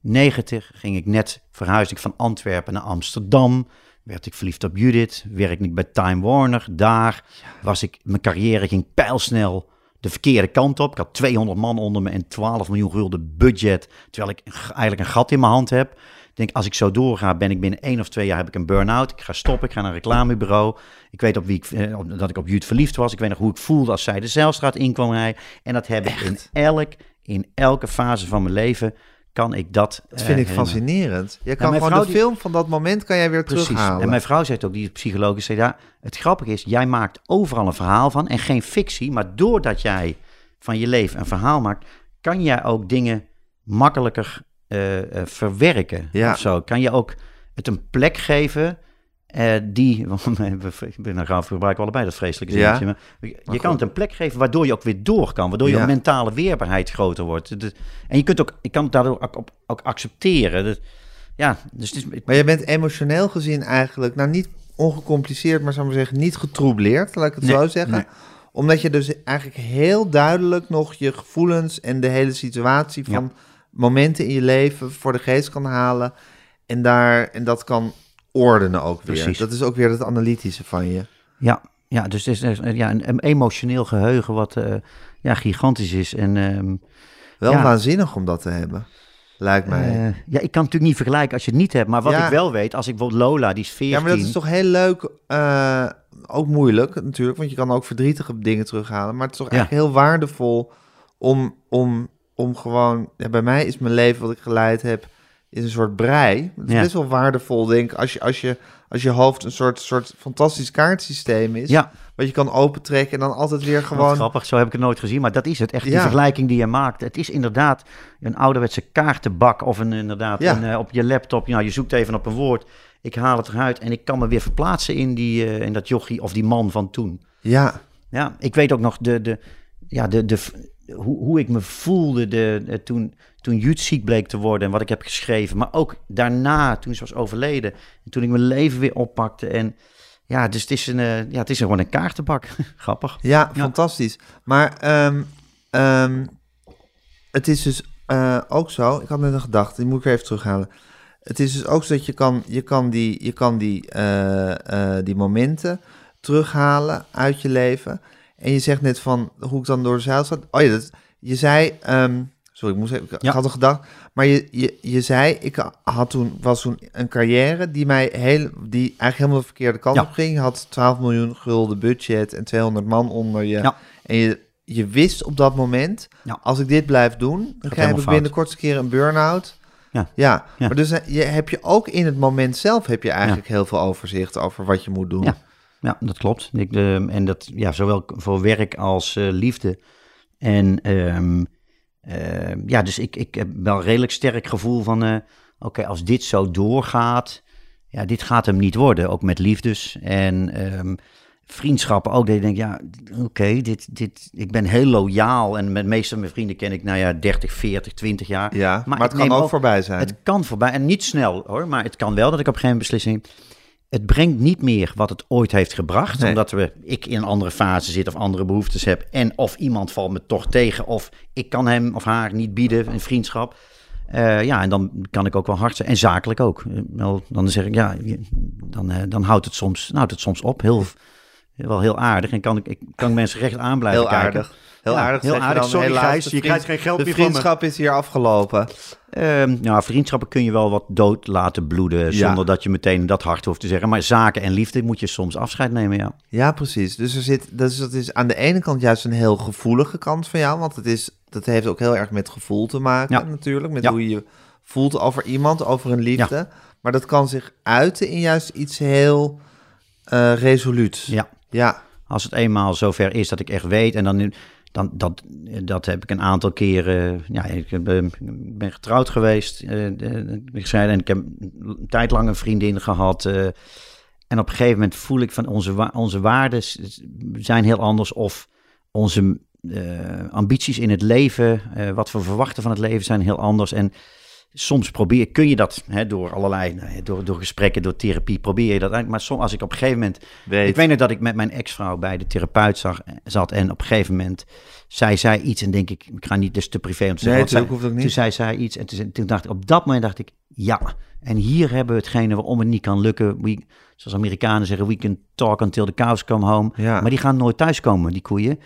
90 ging ik net verhuisd ik van Antwerpen naar Amsterdam. Werd ik verliefd op Judith. Werkte ik bij Time Warner. Daar was ik, mijn carrière ging pijlsnel de verkeerde kant op. Ik had 200 man onder me en 12 miljoen gulden budget. Terwijl ik eigenlijk een gat in mijn hand heb. Ik denk, als ik zo doorga, ben ik binnen één of twee jaar heb ik een burn-out. Ik ga stoppen, ik ga naar een reclamebureau. Ik weet op wie ik, eh, dat ik op Judith verliefd was. Ik weet nog hoe ik voelde als zij de Zeilstraat in kwam rijden. En dat heb ik in, elk, in elke fase van mijn leven kan ik dat Dat vind ik eh, fascinerend. Je kan mijn gewoon de die- film van dat moment kan jij weer Precies. terughalen. En mijn vrouw zegt ook, die psycholoog, zei ja, het grappige is, jij maakt overal een verhaal van en geen fictie, maar doordat jij van je leven een verhaal maakt, kan jij ook dingen makkelijker eh, eh, verwerken Ja. of zo. Kan je ook het een plek geven eh, die, want we ben gaan gebruiken allebei dat vreselijke Ja. zinnetje, maar je, kan het een plek geven waardoor je ook weer door kan, waardoor je Ja. mentale weerbaarheid groter wordt. En je kunt ook, je kan het daardoor ook, accepteren. Ja, dus het is, Maar je bent emotioneel gezien eigenlijk, nou niet ongecompliceerd, maar zou ik maar zeggen, niet getroubleerd, laat ik het Nee, zo zeggen. nee. Omdat je dus eigenlijk heel duidelijk nog je gevoelens en de hele situatie van momenten in je leven voor de geest kan halen. En, daar, en dat kan ordenen ook weer. Precies. Dat is ook weer het analytische van je. Ja, ja dus het is ja, een, emotioneel geheugen wat eh, ja, gigantisch is. En ehm, Wel Ja. waanzinnig om dat te hebben, lijkt mij. eh, ja, ik kan natuurlijk niet vergelijken als je het niet hebt. Maar wat Ja. ik wel weet, als ik bijvoorbeeld Lola, die is 14. Ja, maar dat is toch heel leuk, eh, ook moeilijk natuurlijk, want je kan ook verdrietige dingen terughalen. Maar het is toch Ja. eigenlijk heel waardevol om, om, om gewoon... Ja, bij mij is mijn leven wat ik geleid heb, is een soort brei. Het is Ja. best wel waardevol, denk ik, als je, als je, als je hoofd een soort, soort fantastisch kaartsysteem is. Ja, Wat je kan opentrekken en dan altijd weer gewoon... grappig, zo heb ik het nooit gezien. Maar dat is het, echt die Ja. vergelijking die je maakt. Het is inderdaad een ouderwetse kaartenbak of een, inderdaad Ja. een, eh, op je laptop. Nou, je zoekt even op een woord. Ik haal het eruit en ik kan me weer verplaatsen in, die, eh, in dat jochie of die man van toen. Ja, Ja, ik weet ook nog de, de, ja, de, de, hoe, hoe ik me voelde de, de- toen, toen Jut ziek bleek te worden en wat ik heb geschreven. Maar ook daarna, toen ze was overleden. En toen ik mijn leven weer oppakte. En ja, dus het is, een, eh, ja, het is gewoon een kaartenbak. Grappig. Ja, Ja. fantastisch. Maar ehm, ehm, het is dus eh, ook zo, ik had net een gedachte, die moet ik even terughalen. Het is dus ook zo dat je kan, je kan, die, je kan die, eh, die momenten terughalen uit je leven. En je zegt net van hoe ik dan door de zeil zat. Oh ja, dat, je zei, ehm, sorry, ik, moest even, ik Ja. had een gedachte. Maar je, je, je zei, ik had toen, was toen een carrière die mij heel, die eigenlijk helemaal de verkeerde kant Ja. op ging. Je had 12 miljoen gulden budget en 200 man onder je. Ja. En je, je wist op dat moment, als ik dit blijf doen, dan krijg ik binnen de kortste keer een burn-out. Ja. Ja, maar dus eh, je, heb je ook in het moment zelf heb je eigenlijk heel veel overzicht over wat je moet doen. Ja. Ja, dat klopt. Ik, de, en dat ja, zowel voor werk als eh, liefde. En ehm, ehm, ja, dus ik, ik heb wel een redelijk sterk gevoel van, eh, oké, als dit zo doorgaat, ja, dit gaat hem niet worden. Ook met liefdes en ehm, vriendschappen ook. Dat je denkt, ja, oké, dit, dit, ik ben heel loyaal. En met meeste van mijn vrienden ken ik, nou ja, 30, 40, 20 jaar. Ja, maar, het kan ook, voorbij zijn. Het kan voorbij. En niet snel hoor, maar het kan wel dat ik op een gegeven moment beslissing. Het brengt niet meer wat het ooit heeft gebracht. Nee. Omdat we, ik in een andere fase zit of andere behoeftes heb. En of iemand valt me toch tegen. Of ik kan hem of haar niet bieden, een vriendschap. Eh, ja, en dan kan ik ook wel hard zijn. En zakelijk ook. Eh, wel, dan zeg ik, ja, dan, eh, dan houdt, het soms, nou, houdt het soms op. Heel, wel heel aardig. En kan ik, ik kan mensen recht aan blijven heel kijken. aardig. Heel aardig. heel aardig. dan, Sorry, Gijs, je krijgt geen geld meer van me. vriendschap is hier afgelopen. Ehm, nou, vriendschappen kun je wel wat dood laten bloeden. Zonder dat je meteen dat hard hoeft te zeggen. Maar zaken en liefde moet je soms afscheid nemen, ja. Ja, precies. Dus er zit, dus dat is aan de ene kant juist een heel gevoelige kant van jou, want het is, dat heeft ook heel erg met gevoel te maken Ja. natuurlijk, met Ja. hoe je voelt over iemand, over een liefde. Maar dat kan zich uiten in juist iets heel eh resoluuts. ja. Ja, Als het eenmaal zover is dat ik echt weet. En dan, dan dat, dat heb ik een aantal keren. Ja, ik eh, ben getrouwd geweest. eh, ik en ik heb een tijd lang een vriendin gehad. eh, en op een gegeven moment voel ik van onze, onze waarden zijn heel anders. Of onze ambities in het leven, wat we verwachten van het leven, zijn heel anders. En soms probeer, kun je dat hè, door allerlei, ja, door, door gesprekken, door therapie, probeer je dat uit. Maar soms, als ik op een gegeven moment, Weet. ik weet nog dat ik met mijn ex-vrouw bij de therapeut zag, zat en op een gegeven moment, zij zei iets en denk ik, ik ga niet dus te privé om te zeggen. Nee, zij- hoeft ook niet. Toen zei zij iets en toen, toen dacht ik, op dat moment dacht ik, ja. En hier hebben we hetgene waarom het niet kan lukken. We, zoals Amerikanen zeggen, we can talk until the cows come home. Ja. Maar die gaan nooit thuiskomen, die koeien.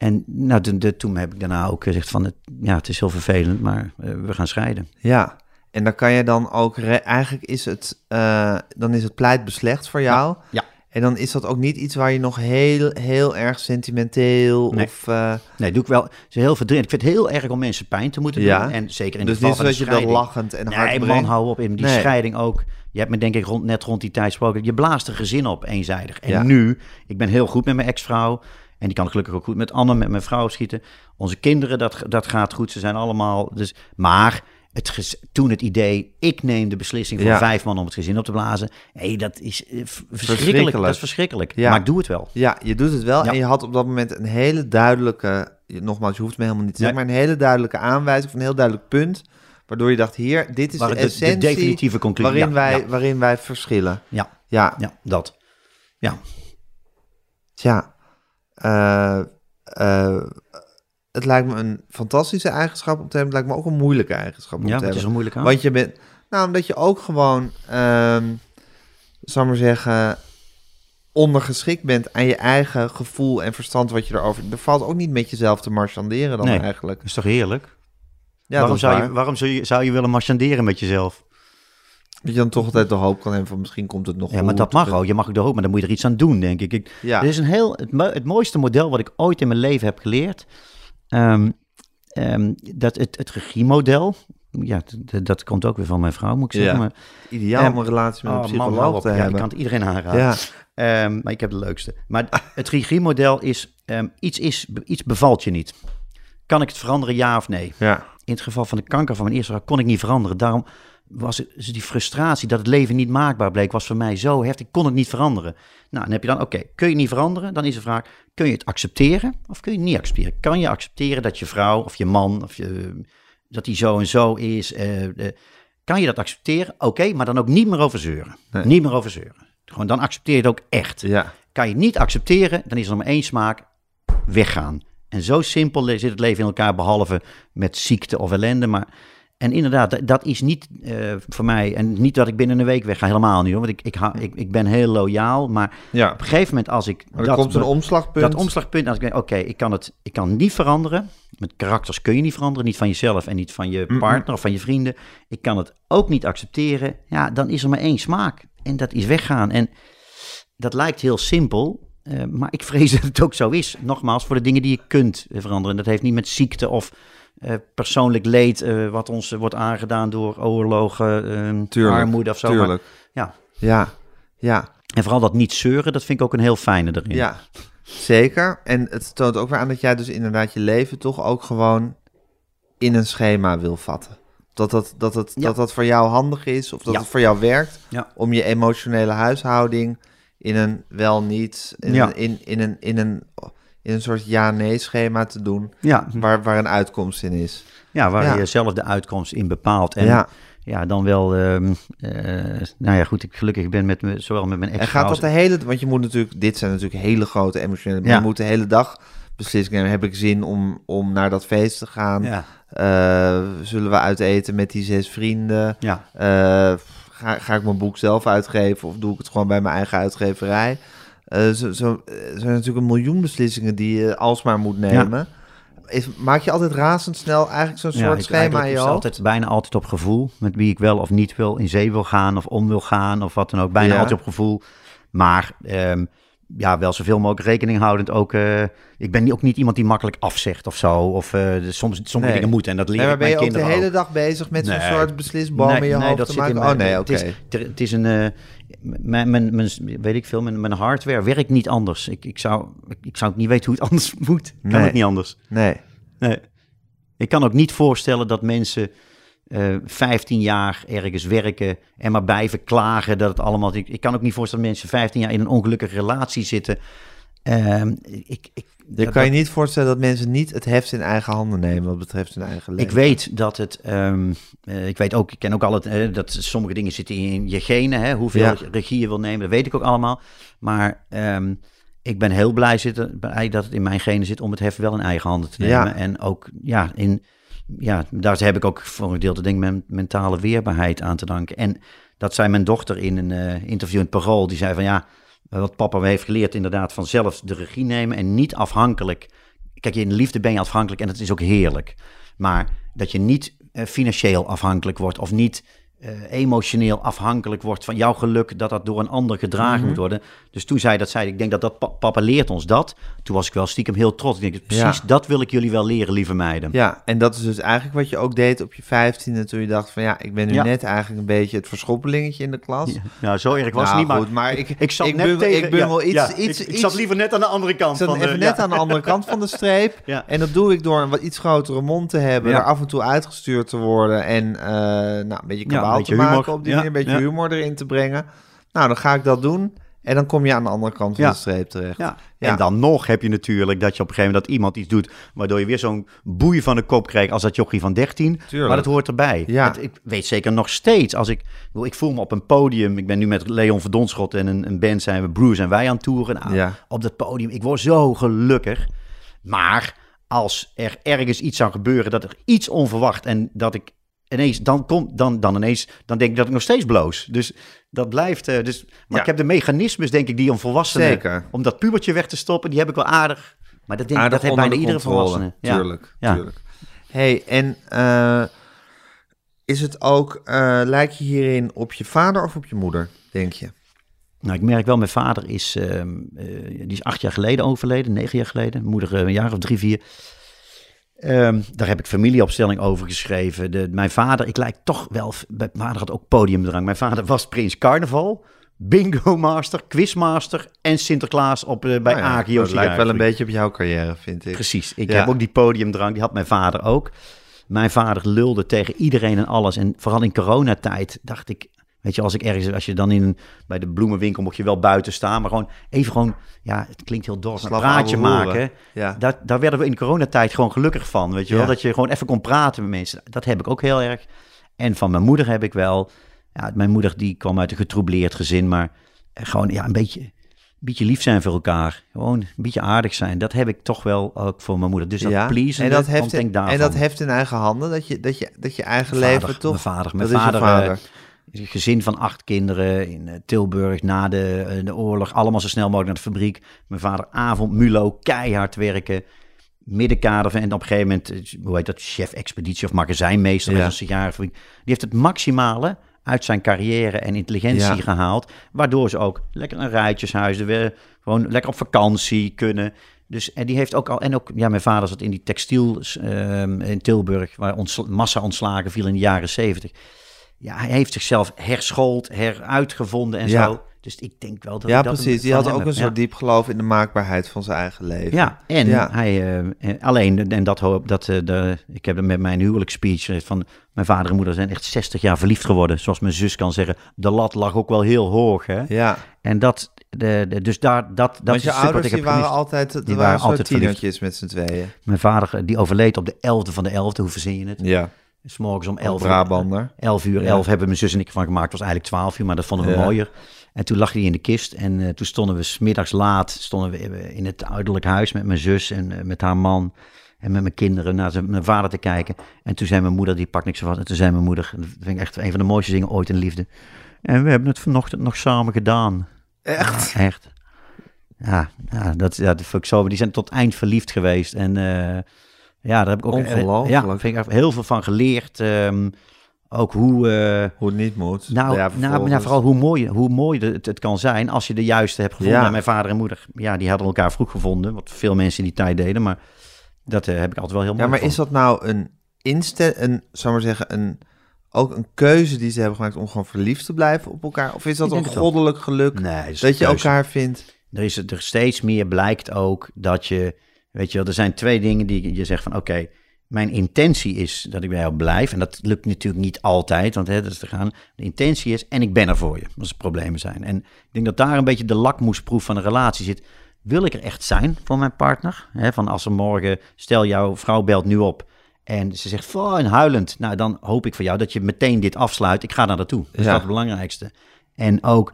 En nou, de, de- toen heb ik daarna ook gezegd van, het, ja, het is heel vervelend, maar eh, we gaan scheiden. Ja, en dan kan je dan ook... Eigenlijk is het... eh, dan is het pleit beslecht voor jou. Ja. En dan is dat ook niet iets waar je nog heel, heel erg sentimenteel Nee. of... eh, Nee, doe ik wel. Het is heel verdrietig. Ik vind het heel erg om mensen pijn te moeten Ja. doen. En zeker in dus de geval niet van de zodat je dan lachend en hard Nee, man, hou op. In die Nee. scheiding ook. Je hebt me denk ik rond, net rond die tijd gesproken. Je blaast een gezin op, eenzijdig. En Ja. nu, ik ben heel goed met mijn ex-vrouw. En die kan gelukkig ook goed met Anne, met mijn vrouw schieten. Onze kinderen, dat, dat gaat goed. Ze zijn allemaal... Dus, maar het, toen het idee, ik neem de beslissing voor Ja. vijf man om het gezin op te blazen. Hé, dat is eh, verschrikkelijk. Verschrikkelijk. Dat is verschrikkelijk. Ja. Maar ik doe het wel. Ja, je doet het wel. Ja. En je had op dat moment een hele duidelijke... Nogmaals, je hoeft me helemaal niet te zeggen... Nee. maar een hele duidelijke aanwijzing of een heel duidelijk punt... waardoor je dacht, hier, dit is de, de- definitieve conclusie- Waarin, wij, waarin wij verschillen. Ja, Ja, ja dat. Ja. tja. Eh, eh, het lijkt me een fantastische eigenschap om te hebben. Het lijkt me ook een moeilijke eigenschap om Ja, te wat is hebben. er moeilijk aan? Want je bent... Nou, omdat je ook gewoon... ehm zal ik maar zeggen... ondergeschikt bent aan je eigen gevoel en verstand wat je erover... Er valt ook niet met jezelf te marchanderen dan Nee. eigenlijk. Is toch heerlijk? Ja, waarom is zou, waar. je, waarom zou, je, zou je willen marchanderen met jezelf? Dat je dan toch altijd de hoop kan hebben van misschien komt het nog Ja, maar dat mag ook. Je mag ook de hoop, maar dan moet je er iets aan doen, denk ik. ik Ja. Dit is een heel, het, mo- het mooiste model wat ik ooit in mijn leven heb geleerd. Ehm, ehm, dat het, het regiemodel. Ja, dat komt ook weer van mijn vrouw, moet ik zeggen. Ja. Maar, Ideaal om Ehm, een relatie met een oh, psycholoog te Ja, ik hebben. kan het iedereen aanraden. Ja, maar ik heb de leukste. Maar het regiemodel is, iets, is, iets bevalt je niet. Kan ik het veranderen, ja of nee? ja. In het geval van de kanker van mijn eerste vrouw kon ik niet veranderen. Daarom was die frustratie dat het leven niet maakbaar bleek, was voor mij zo heftig. Ik kon het niet veranderen. Nou, dan heb je dan, oké, kun je niet veranderen? Dan is de vraag, kun je het accepteren of kun je het niet accepteren? Kan je accepteren dat je vrouw of je man, of je, dat die zo en zo is? eh, kan je dat accepteren? Oké, maar dan ook niet meer over zeuren. Nee. Niet meer over zeuren. Gewoon, dan accepteer je het ook echt. ja. Kan je het niet accepteren, dan is er maar één smaak, weggaan. En zo simpel zit het leven in elkaar, behalve met ziekte of ellende. Maar, en inderdaad, dat- dat is niet eh, voor mij, en niet dat ik binnen een week wegga, helemaal niet hoor. Want ik, ik, ha- ik, ik ben heel loyaal, maar ja. op een gegeven moment als ik Maar er komt een omslagpunt. dat omslagpunt, als ik denk, oké, ik kan het ik kan niet veranderen. Met karakters kun je niet veranderen, niet van jezelf en niet van je partner of van je vrienden. Ik kan het ook niet accepteren. Ja, dan is er maar één smaak en dat is weggaan. En dat lijkt heel simpel, eh, maar ik vrees dat het ook zo is. Nogmaals, voor de dingen die je kunt veranderen. Dat heeft niet met ziekte of eh, persoonlijk leed, eh, wat ons wordt aangedaan door oorlogen, eh, Tuurlijk, armoede of zo. Maar- Tuurlijk. ja. Ja, ja, En vooral dat niet zeuren, dat vind ik ook een heel fijne erin. ja. Zeker. En het toont ook weer aan dat jij dus inderdaad je leven toch ook gewoon in een schema wil vatten. Dat dat, dat, dat, Ja. dat, dat voor jou handig is of dat Ja. het voor jou werkt Ja. om je emotionele huishouding in een wel niet, in, een, in, in, een, in, een, in een soort ja-nee schema te doen Ja, waar, waar een uitkomst in is. Ja, waar Ja. je zelf de uitkomst in bepaalt. En ja, ja. dan wel, eh, nou ja, goed, ik gelukkig ben met me, zowel met mijn En ex gaat dat de hele... Want je moet natuurlijk... Dit zijn natuurlijk hele grote emotionele... Maar Ja. je moet de hele dag beslissingen nemen. Heb ik zin om, om naar dat feest te gaan? Ja, Eh, zullen we uit eten met die zes vrienden? ja, Eh, ga, ga ik mijn boek zelf uitgeven of doe ik het gewoon bij mijn eigen uitgeverij? Zo, zo, eh, er zijn natuurlijk een miljoen beslissingen die je alsmaar moet nemen. Is, maak je altijd razendsnel eigenlijk zo'n ja soort schema in je hoofd? altijd, bijna altijd op gevoel. Met wie ik wel of niet wil, in zee wil gaan of om wil gaan of wat dan ook. Bijna Ja. altijd op gevoel. Maar ehm, ja, wel zoveel mogelijk rekening houdend ook. eh, ik ben ook niet iemand die makkelijk afzegt of zo. Of eh, soms sommige Nee. dingen moeten en dat leer Nee, maar ik ben je mijn ook de kinderen hele dag bezig met zo'n soort beslisboom in je hoofd te maken? mijn- oh nee, het oké. is- ter- Het is een, eh, mijn, mijn, mijn, weet ik veel, mijn, mijn hardware werkt niet anders. Ik, ik, zou, ik, zou niet weten hoe het anders moet. Kan het niet anders. Nee. Nee. Ik kan ook niet voorstellen dat mensen eh 15 jaar ergens werken en maar blijven klagen dat het allemaal... Ik, ik kan ook niet voorstellen dat mensen 15 jaar in een ongelukkige relatie zitten. Ehm, ik, ik, dat- kan je niet voorstellen dat mensen niet het heft in eigen handen nemen wat betreft hun eigen leven. Ik weet dat het, ehm, eh, ik weet ook, ik ken ook al het, eh, dat sommige dingen zitten in je genen, hè, hoeveel Ja. regie je wil nemen, dat weet ik ook allemaal. Maar ehm, ik ben heel blij zitten, dat het in mijn genen zit om het heft wel in eigen handen te nemen. Ja. En ook, ja, in, ja, daar heb ik ook voor een gedeelte denk ik mijn mentale weerbaarheid aan te danken. En dat zei mijn dochter in een eh, interview in het Parool, die zei van ja, wat papa heeft geleerd inderdaad van zelf de regie nemen en niet afhankelijk. Kijk, in de liefde ben je afhankelijk en dat is ook heerlijk. Maar dat je niet eh, financieel afhankelijk wordt of niet eh, emotioneel afhankelijk wordt van jouw geluk, dat dat door een ander gedragen Mhm. moet worden. Dus toen zei dat, zei ik, denk dat dat pa- papa leert ons dat. Toen was ik wel stiekem heel trots. Ik denk, precies Ja. dat wil ik jullie wel leren, lieve meiden. Ja, en dat is dus eigenlijk wat je ook deed op je vijftiende toen je dacht van ja, ik ben nu Ja. net eigenlijk een beetje het verschoppelingetje in de klas. Ja, nou, zo erg was Nou, het niet, maar, goed, maar ik- ik zat ik net tegen... ik bungel ja, iets- iets- ik, ik zat liever net aan de andere kant Ik zat van de... even ja. net aan de andere kant van de streep. Ja. En dat doe ik door een wat iets grotere mond te hebben, er af en toe uitgestuurd te worden en eh, nou, een beetje kabaal beetje te maken humor. op die manier, een beetje humor erin te brengen. Nou, dan ga ik dat doen en dan kom je aan de andere kant van Ja. de streep terecht. Ja. Ja. En dan nog heb je natuurlijk dat je op een gegeven moment dat iemand iets doet, waardoor je weer zo'n boei van de kop krijgt als dat jochie van 13. Tuurlijk. Maar dat hoort erbij. Ja. Het- ik weet zeker nog steeds, als ik, ik voel me op een podium, ik ben nu met Leon Verdonschot en een, een band zijn we, Bruce en wij aan het toeren. Nou, Ja. Op dat podium, ik word zo gelukkig. Maar als er ergens iets zou gebeuren, dat er iets onverwacht en dat ik ineens, dan komt, dan, dan ineens, dan denk ik dat ik nog steeds bloos. Dus dat blijft, eh, dus, maar Ja. ik heb de mechanismes, denk ik, die een volwassene, Zeker. om dat pubertje weg te stoppen, die heb ik wel aardig. Maar dat, denk, ik, dat heeft bijna de iedere volwassene. Ja. Tuurlijk, Ja. tuurlijk. hey, en eh, is het ook, eh lijk je hierin op je vader of op je moeder, denk je? Nou, ik merk wel, mijn vader is, ehm, eh, die is acht jaar geleden overleden, negen jaar geleden. Moeder een jaar of drie, vier. Ehm, daar heb ik familieopstelling over geschreven. De, mijn vader, ik lijk toch wel, mijn vader had ook podiumdrang. Mijn vader was prins carnaval, bingo master, quizmaster en Sinterklaas op, eh, bij Nou ja, Agio Dat lijkt wel een beetje op jouw carrière, vind ik. Precies. Ik Ja. heb ook die podiumdrang, die had mijn vader ook. Mijn vader lulde tegen iedereen en alles. En vooral in coronatijd dacht ik, weet je, als ik ergens, als je dan in, bij de bloemenwinkel mocht je wel buiten staan, maar gewoon even gewoon, ja, het klinkt heel dor, een praatje maken. Ja. Daar, daar werden we in coronatijd gewoon gelukkig van, weet je wel. Ja. Dat je gewoon even kon praten met mensen. Dat heb ik ook heel erg. En van mijn moeder heb ik wel, ja, mijn moeder die kwam uit een getroubleerd gezin, maar eh, gewoon, ja, een beetje, een beetje lief zijn voor elkaar. Gewoon een beetje aardig zijn. Dat heb ik toch wel ook voor mijn moeder. Dus dat ja. please en dat, daarvan. en dat heft in eigen handen, dat je, dat je, dat je eigen leven toch... Mijn vader. Mijn dat vader, eh, is gezin van acht kinderen in eh, Tilburg na de, eh, de oorlog. Allemaal zo snel mogelijk naar de fabriek. Mijn vader avond, Mulo, keihard werken. Middenkader en op een gegeven moment, eh, hoe heet dat, chef expeditie of magazijnmeester Ja. zo'n sigarenfabriek. Die heeft het maximale uit zijn carrière en intelligentie Ja. gehaald. Waardoor ze ook lekker een rijtjeshuis, weer gewoon lekker op vakantie kunnen. Dus, en die heeft ook al, en ook, ja, mijn vader zat in die textiel ehm, in Tilburg, waar ontsla- massa ontslagen viel in de jaren zeventig. Ja, hij heeft zichzelf herschoold, heruitgevonden en Ja. zo. Dus ik denk wel dat Ja, dat precies. Die had ook heb. een soort diep geloof in de maakbaarheid van zijn eigen leven. Ja, en Ja. hij eh, alleen, en dat hoop dat eh, de, ik heb met mijn huwelijksspeech eh, van mijn vader en moeder zijn echt 60 jaar verliefd geworden. Zoals mijn zus kan zeggen, de lat lag ook wel heel hoog. Hè? Ja, En dat, de, de- dus daar, dat, dat want is je ouders ik die waren altijd, die waren, altijd tienertjes met z'n tweeën. Mijn vader, die overleed op de 11e van de 11e, hoe verzin je het? Ja, S morgens om 11 Elf uur. Brabander. 11 uur, Ja. 11 hebben mijn zus en ik van gemaakt. Het was eigenlijk 12 uur, maar dat vonden we Ja. mooier. En toen lag hij in de kist. En eh, toen stonden we smiddags laat stonden we in het ouderlijk huis met mijn zus en eh, met haar man. En met mijn kinderen naar zijn- mijn vader te kijken. En toen zei mijn moeder, die pakt niks van. En toen zei mijn moeder, dat vind ik echt een van de mooiste dingen ooit in liefde. En we hebben het vanochtend nog samen gedaan. Echt? Ja, echt. Ja, ja, dat, ja, dat vind ik zo. Die zijn tot eind verliefd geweest. En eh, ja, daar heb ik ook. Ja, vind ik echt heel veel van geleerd. Ehm, ook hoe, eh, Hoe het niet moet. nou, Ja, nou, nou, vooral hoe mooi, hoe mooi het, het kan zijn als je de juiste hebt gevonden. Ja. Mijn vader en moeder, ja, die hadden elkaar vroeg gevonden. Wat veel mensen in die tijd deden. Maar dat eh, heb ik altijd wel heel mooi Ja, maar is dat nou een instel, een, zou maar zeggen, een, ook een keuze die ze hebben gemaakt om gewoon verliefd te blijven op elkaar? Of is dat een goddelijk geluk Nee, dat dat je elkaar vindt? Er is er steeds meer blijkt ook dat je, weet je wel, er zijn twee dingen die je zegt van oké, mijn intentie is dat ik bij jou blijf. En dat lukt natuurlijk niet altijd, want hè, dat is te gaan. De intentie is en ik ben er voor je als er problemen zijn. En ik denk dat daar een beetje de lakmoesproef van een relatie zit. wil ik er echt zijn voor mijn partner? Hè, van als er morgen, stel jouw vrouw belt nu op en ze zegt fijn, huilend. Nou, dan hoop ik voor jou dat je meteen dit afsluit. Ik ga naar naartoe. Dat is Ja. het belangrijkste. En ook,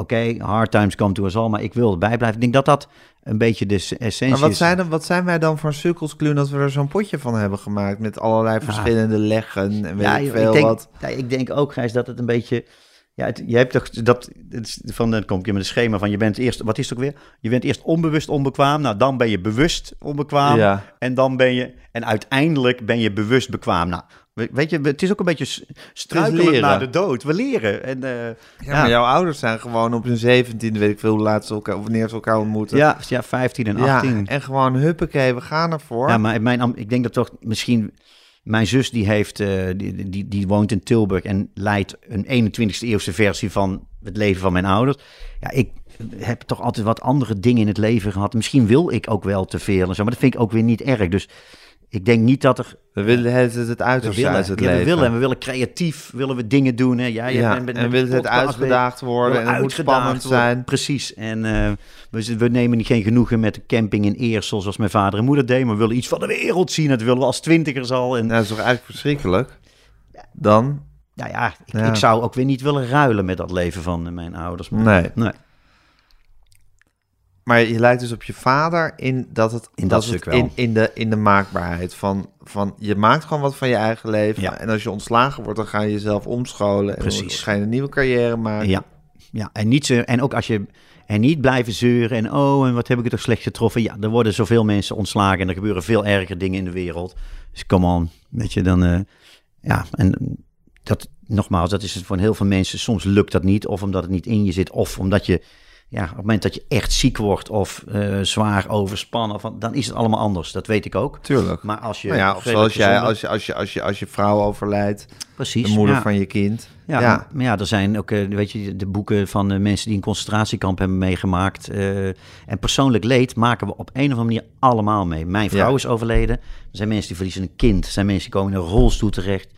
oké, hard times come to us all, maar ik wil erbij blijven. Ik denk dat dat een beetje de essentie Maar wat is. zijn, wat zijn wij dan voor sukkels, Kluun, dat we er zo'n potje van hebben gemaakt met allerlei verschillende leggen en weet ik joh, veel denk, wat. ja, ik denk ook, Gijs, dat het een beetje... Ja, het- je hebt toch dat... Het is van, dan kom ik met een schema van je bent eerst... Wat is het ook weer? Je bent eerst onbewust onbekwaam. Nou, dan ben je bewust onbekwaam. Ja. En dan ben je... En uiteindelijk ben je bewust bekwaam. Nou, weet je, het is ook een beetje s- struikelend leren. naar de dood. We leren. En, eh, Ja, maar jouw ouders zijn gewoon op hun zeventiende, weet ik veel hoe laat ze elkaar, of wanneer ze elkaar ontmoeten. ja, ja, 15 en 18. Ja, en gewoon huppakee, we gaan ervoor. Ja, maar mijn, ik denk dat toch misschien... Mijn zus die, heeft, eh, die, die, die woont in Tilburg en leidt een 21ste eeuwse versie van het leven van mijn ouders. Ja, ik heb toch altijd wat andere dingen in het leven gehad. Misschien wil ik ook wel te veel en zo, maar dat vind ik ook weer niet erg. Dus ik denk niet dat er... we willen het, het uiterste willen, uit het ja, we leven. willen, en we willen creatief, willen we dingen doen. Hè. Ja, je ja, bent en met willen het uitgedaagd worden en het moet spannend worden. zijn. Precies. En eh, we, we nemen niet geen genoegen met de camping in Eersel, zoals mijn vader en moeder deden. Maar we willen iets van de wereld zien. Dat willen we als twintigers al. En dat is toch eigenlijk verschrikkelijk? Dan? nou ja ik, Ja. ik zou ook weer niet willen ruilen met dat leven van eh, mijn ouders. Nee. Nee. Maar je lijkt dus op je vader in dat het, In dat het stuk wel. In, in, de, in de maakbaarheid van, van je maakt gewoon wat van je eigen leven. Ja. En als je ontslagen wordt, dan ga je jezelf omscholen. En Precies. ga je een nieuwe carrière maken. Ja, ja. En, niet en ook als je... En niet blijven zeuren en oh, en wat heb ik het toch slecht getroffen. Ja, er worden zoveel mensen ontslagen en er gebeuren veel erger dingen in de wereld. Dus come on, weet je, dan... eh, ja, en dat, nogmaals, dat is het voor heel veel mensen. Soms lukt dat niet, of omdat het niet in je zit, of omdat je... Ja, op het moment dat je echt ziek wordt of eh, zwaar overspannen, of, dan is het allemaal anders. Dat weet ik ook. Tuurlijk. Maar als je... Nou ja, of zoals jij, als je, als, je, als, je, als je vrouw overlijdt, Precies. de moeder ja. van je kind. Ja, Ja. maar ja, er zijn ook, eh, weet je, de boeken van eh, mensen die een concentratiekamp hebben meegemaakt. en persoonlijk leed maken we op een of andere manier allemaal mee. Mijn vrouw Ja. is overleden. Er zijn mensen die verliezen een kind. Er zijn mensen die komen in een rolstoel terecht.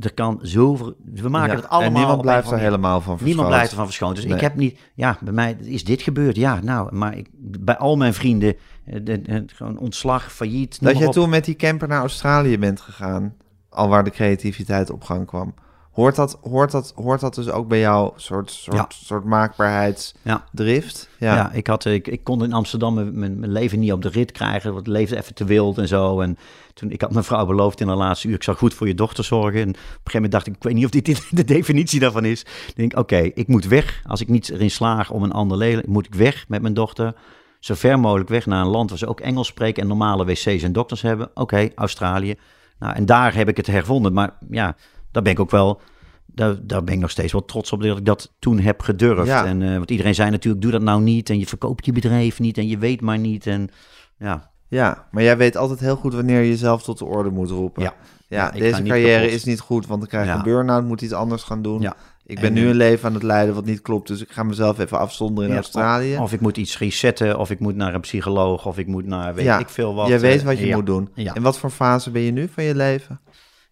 Er kan zoveel... We maken Ja, het allemaal En niemand blijft er helemaal van. Niemand blijft ervan verschoond. Dus Nee. ik heb niet... Ja, bij mij is dit gebeurd. Ja, nou, maar ik, bij al mijn vrienden... eh, gewoon ontslag, failliet, Dat op. toen met die camper naar Australië bent gegaan, al waar de creativiteit op gang kwam. Hoort dat, hoort dat, hoort dat dus ook bij jou, soort, soort, Ja. soort maakbaarheidsdrift? Ja, Ja. ik, had, ik, ik kon in Amsterdam mijn, mijn, leven niet op de rit krijgen. want Het leefde even te wild en zo. En toen, ik had mijn vrouw beloofd in de laatste uur, ik zou goed voor je dochter zorgen. En op een gegeven moment dacht ik, ik weet niet of dit de definitie daarvan is. Ik denk, oké, ik moet weg. Als ik niet erin slaag om een ander leven, moet ik weg met mijn dochter. Zo ver mogelijk weg naar een land waar ze ook Engels spreken en normale wc's en dokters hebben. Oké, Australië. Nou, en daar heb ik het hervonden. Maar ja, daar ben ik ook wel... Daar, daar ben ik nog steeds wel trots op dat ik dat toen heb gedurfd. Ja. En, eh, want iedereen zei natuurlijk, doe dat nou niet. En je verkoopt je bedrijf niet en je weet maar niet. En ja, ja, maar jij weet altijd heel goed wanneer je jezelf tot de orde moet roepen. Ja. Deze carrière kapot. is niet goed, want dan krijg je Ja. een burn-out, moet iets anders gaan doen. Ja. Ik ben En, nu eh, een leven aan het leiden wat niet klopt, dus ik ga mezelf even afzonderen in Australië. Of ik moet iets resetten, of ik moet naar een psycholoog, of ik moet naar weet ik veel wat. Jij weet eh, wat je moet doen. In wat voor fase ben je nu van je leven?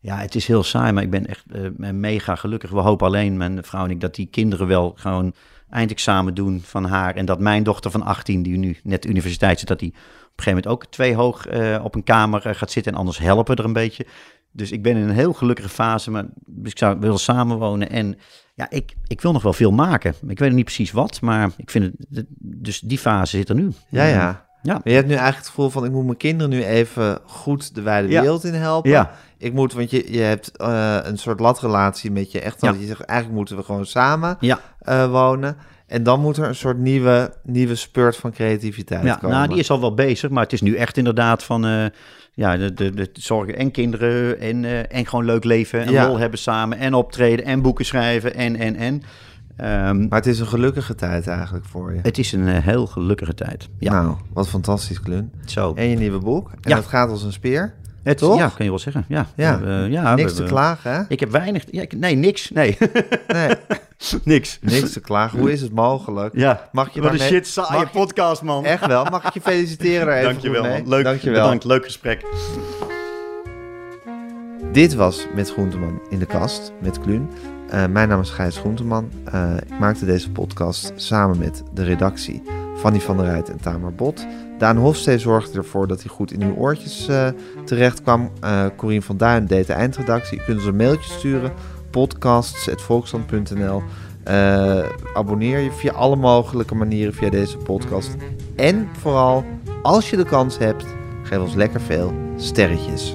Ja, het is heel saai, maar ik ben echt eh, mega gelukkig. We hopen alleen, mijn vrouw en ik, dat die kinderen wel gewoon eindexamen doen van haar. En dat mijn dochter van 18, die nu net de universiteit zit, dat die op een gegeven moment ook twee hoog eh, op een kamer eh, gaat zitten. En anders helpen er een beetje. Dus ik ben in een heel gelukkige fase, maar dus ik zou wil samenwonen. En ja, ik, ik wil nog wel veel maken. Ik weet nog niet precies wat, maar ik vind het, dus die fase zit er nu. Ja, ja. Ja, Maar je hebt nu eigenlijk het gevoel van, ik moet mijn kinderen nu even goed de wijde Ja. wereld in helpen. Ja. Ik moet, want je, je hebt eh, een soort latrelatie met je echtgenoot. Ja. Je zegt, eigenlijk moeten we gewoon samen ja. eh, wonen. En dan moet er een soort nieuwe, nieuwe spurt van creativiteit Ja, komen. nou, die is al wel bezig, maar het is nu echt inderdaad van eh, ja, de, de, de zorgen en kinderen en, en gewoon leuk leven en Ja. lol hebben samen en optreden en boeken schrijven en, en, en. Ehm, Maar het is een gelukkige tijd eigenlijk voor je. het is een heel gelukkige tijd. Ja, Nou, wat fantastisch, Klun. zo. En je nieuwe boek. En Ja. het gaat als een speer. Het, toch? Ja, kan je wel zeggen. Ja, Ja. We hebben, ja Niks we- te klagen, hè? Ik heb weinig. Ja, ik- nee, niks. Nee, Nee, niks. niks te klagen. Hoe is het mogelijk? Ja, Mag je wat een shit saaie je- podcast, man. Echt wel. Mag ik je feliciteren even Dankjewel, man. Leuk, Dankjewel. bedankt. Leuk gesprek. Dit was Met Groenteman in de kast met Kluun. Eh, mijn naam is Gijs Groenteman. Eh, ik maakte deze podcast samen met de redactie Fanny van der Rijt en Tamar Bot. Daan Hofstee zorgde ervoor dat hij goed in uw oortjes uh, terecht kwam. Uh, van Duin deed de eindredactie. Je kunt ons een mailtje sturen. podcasts.volksland.nl uh, Abonneer je via alle mogelijke manieren via deze podcast. En vooral, als je de kans hebt, geef ons lekker veel sterretjes.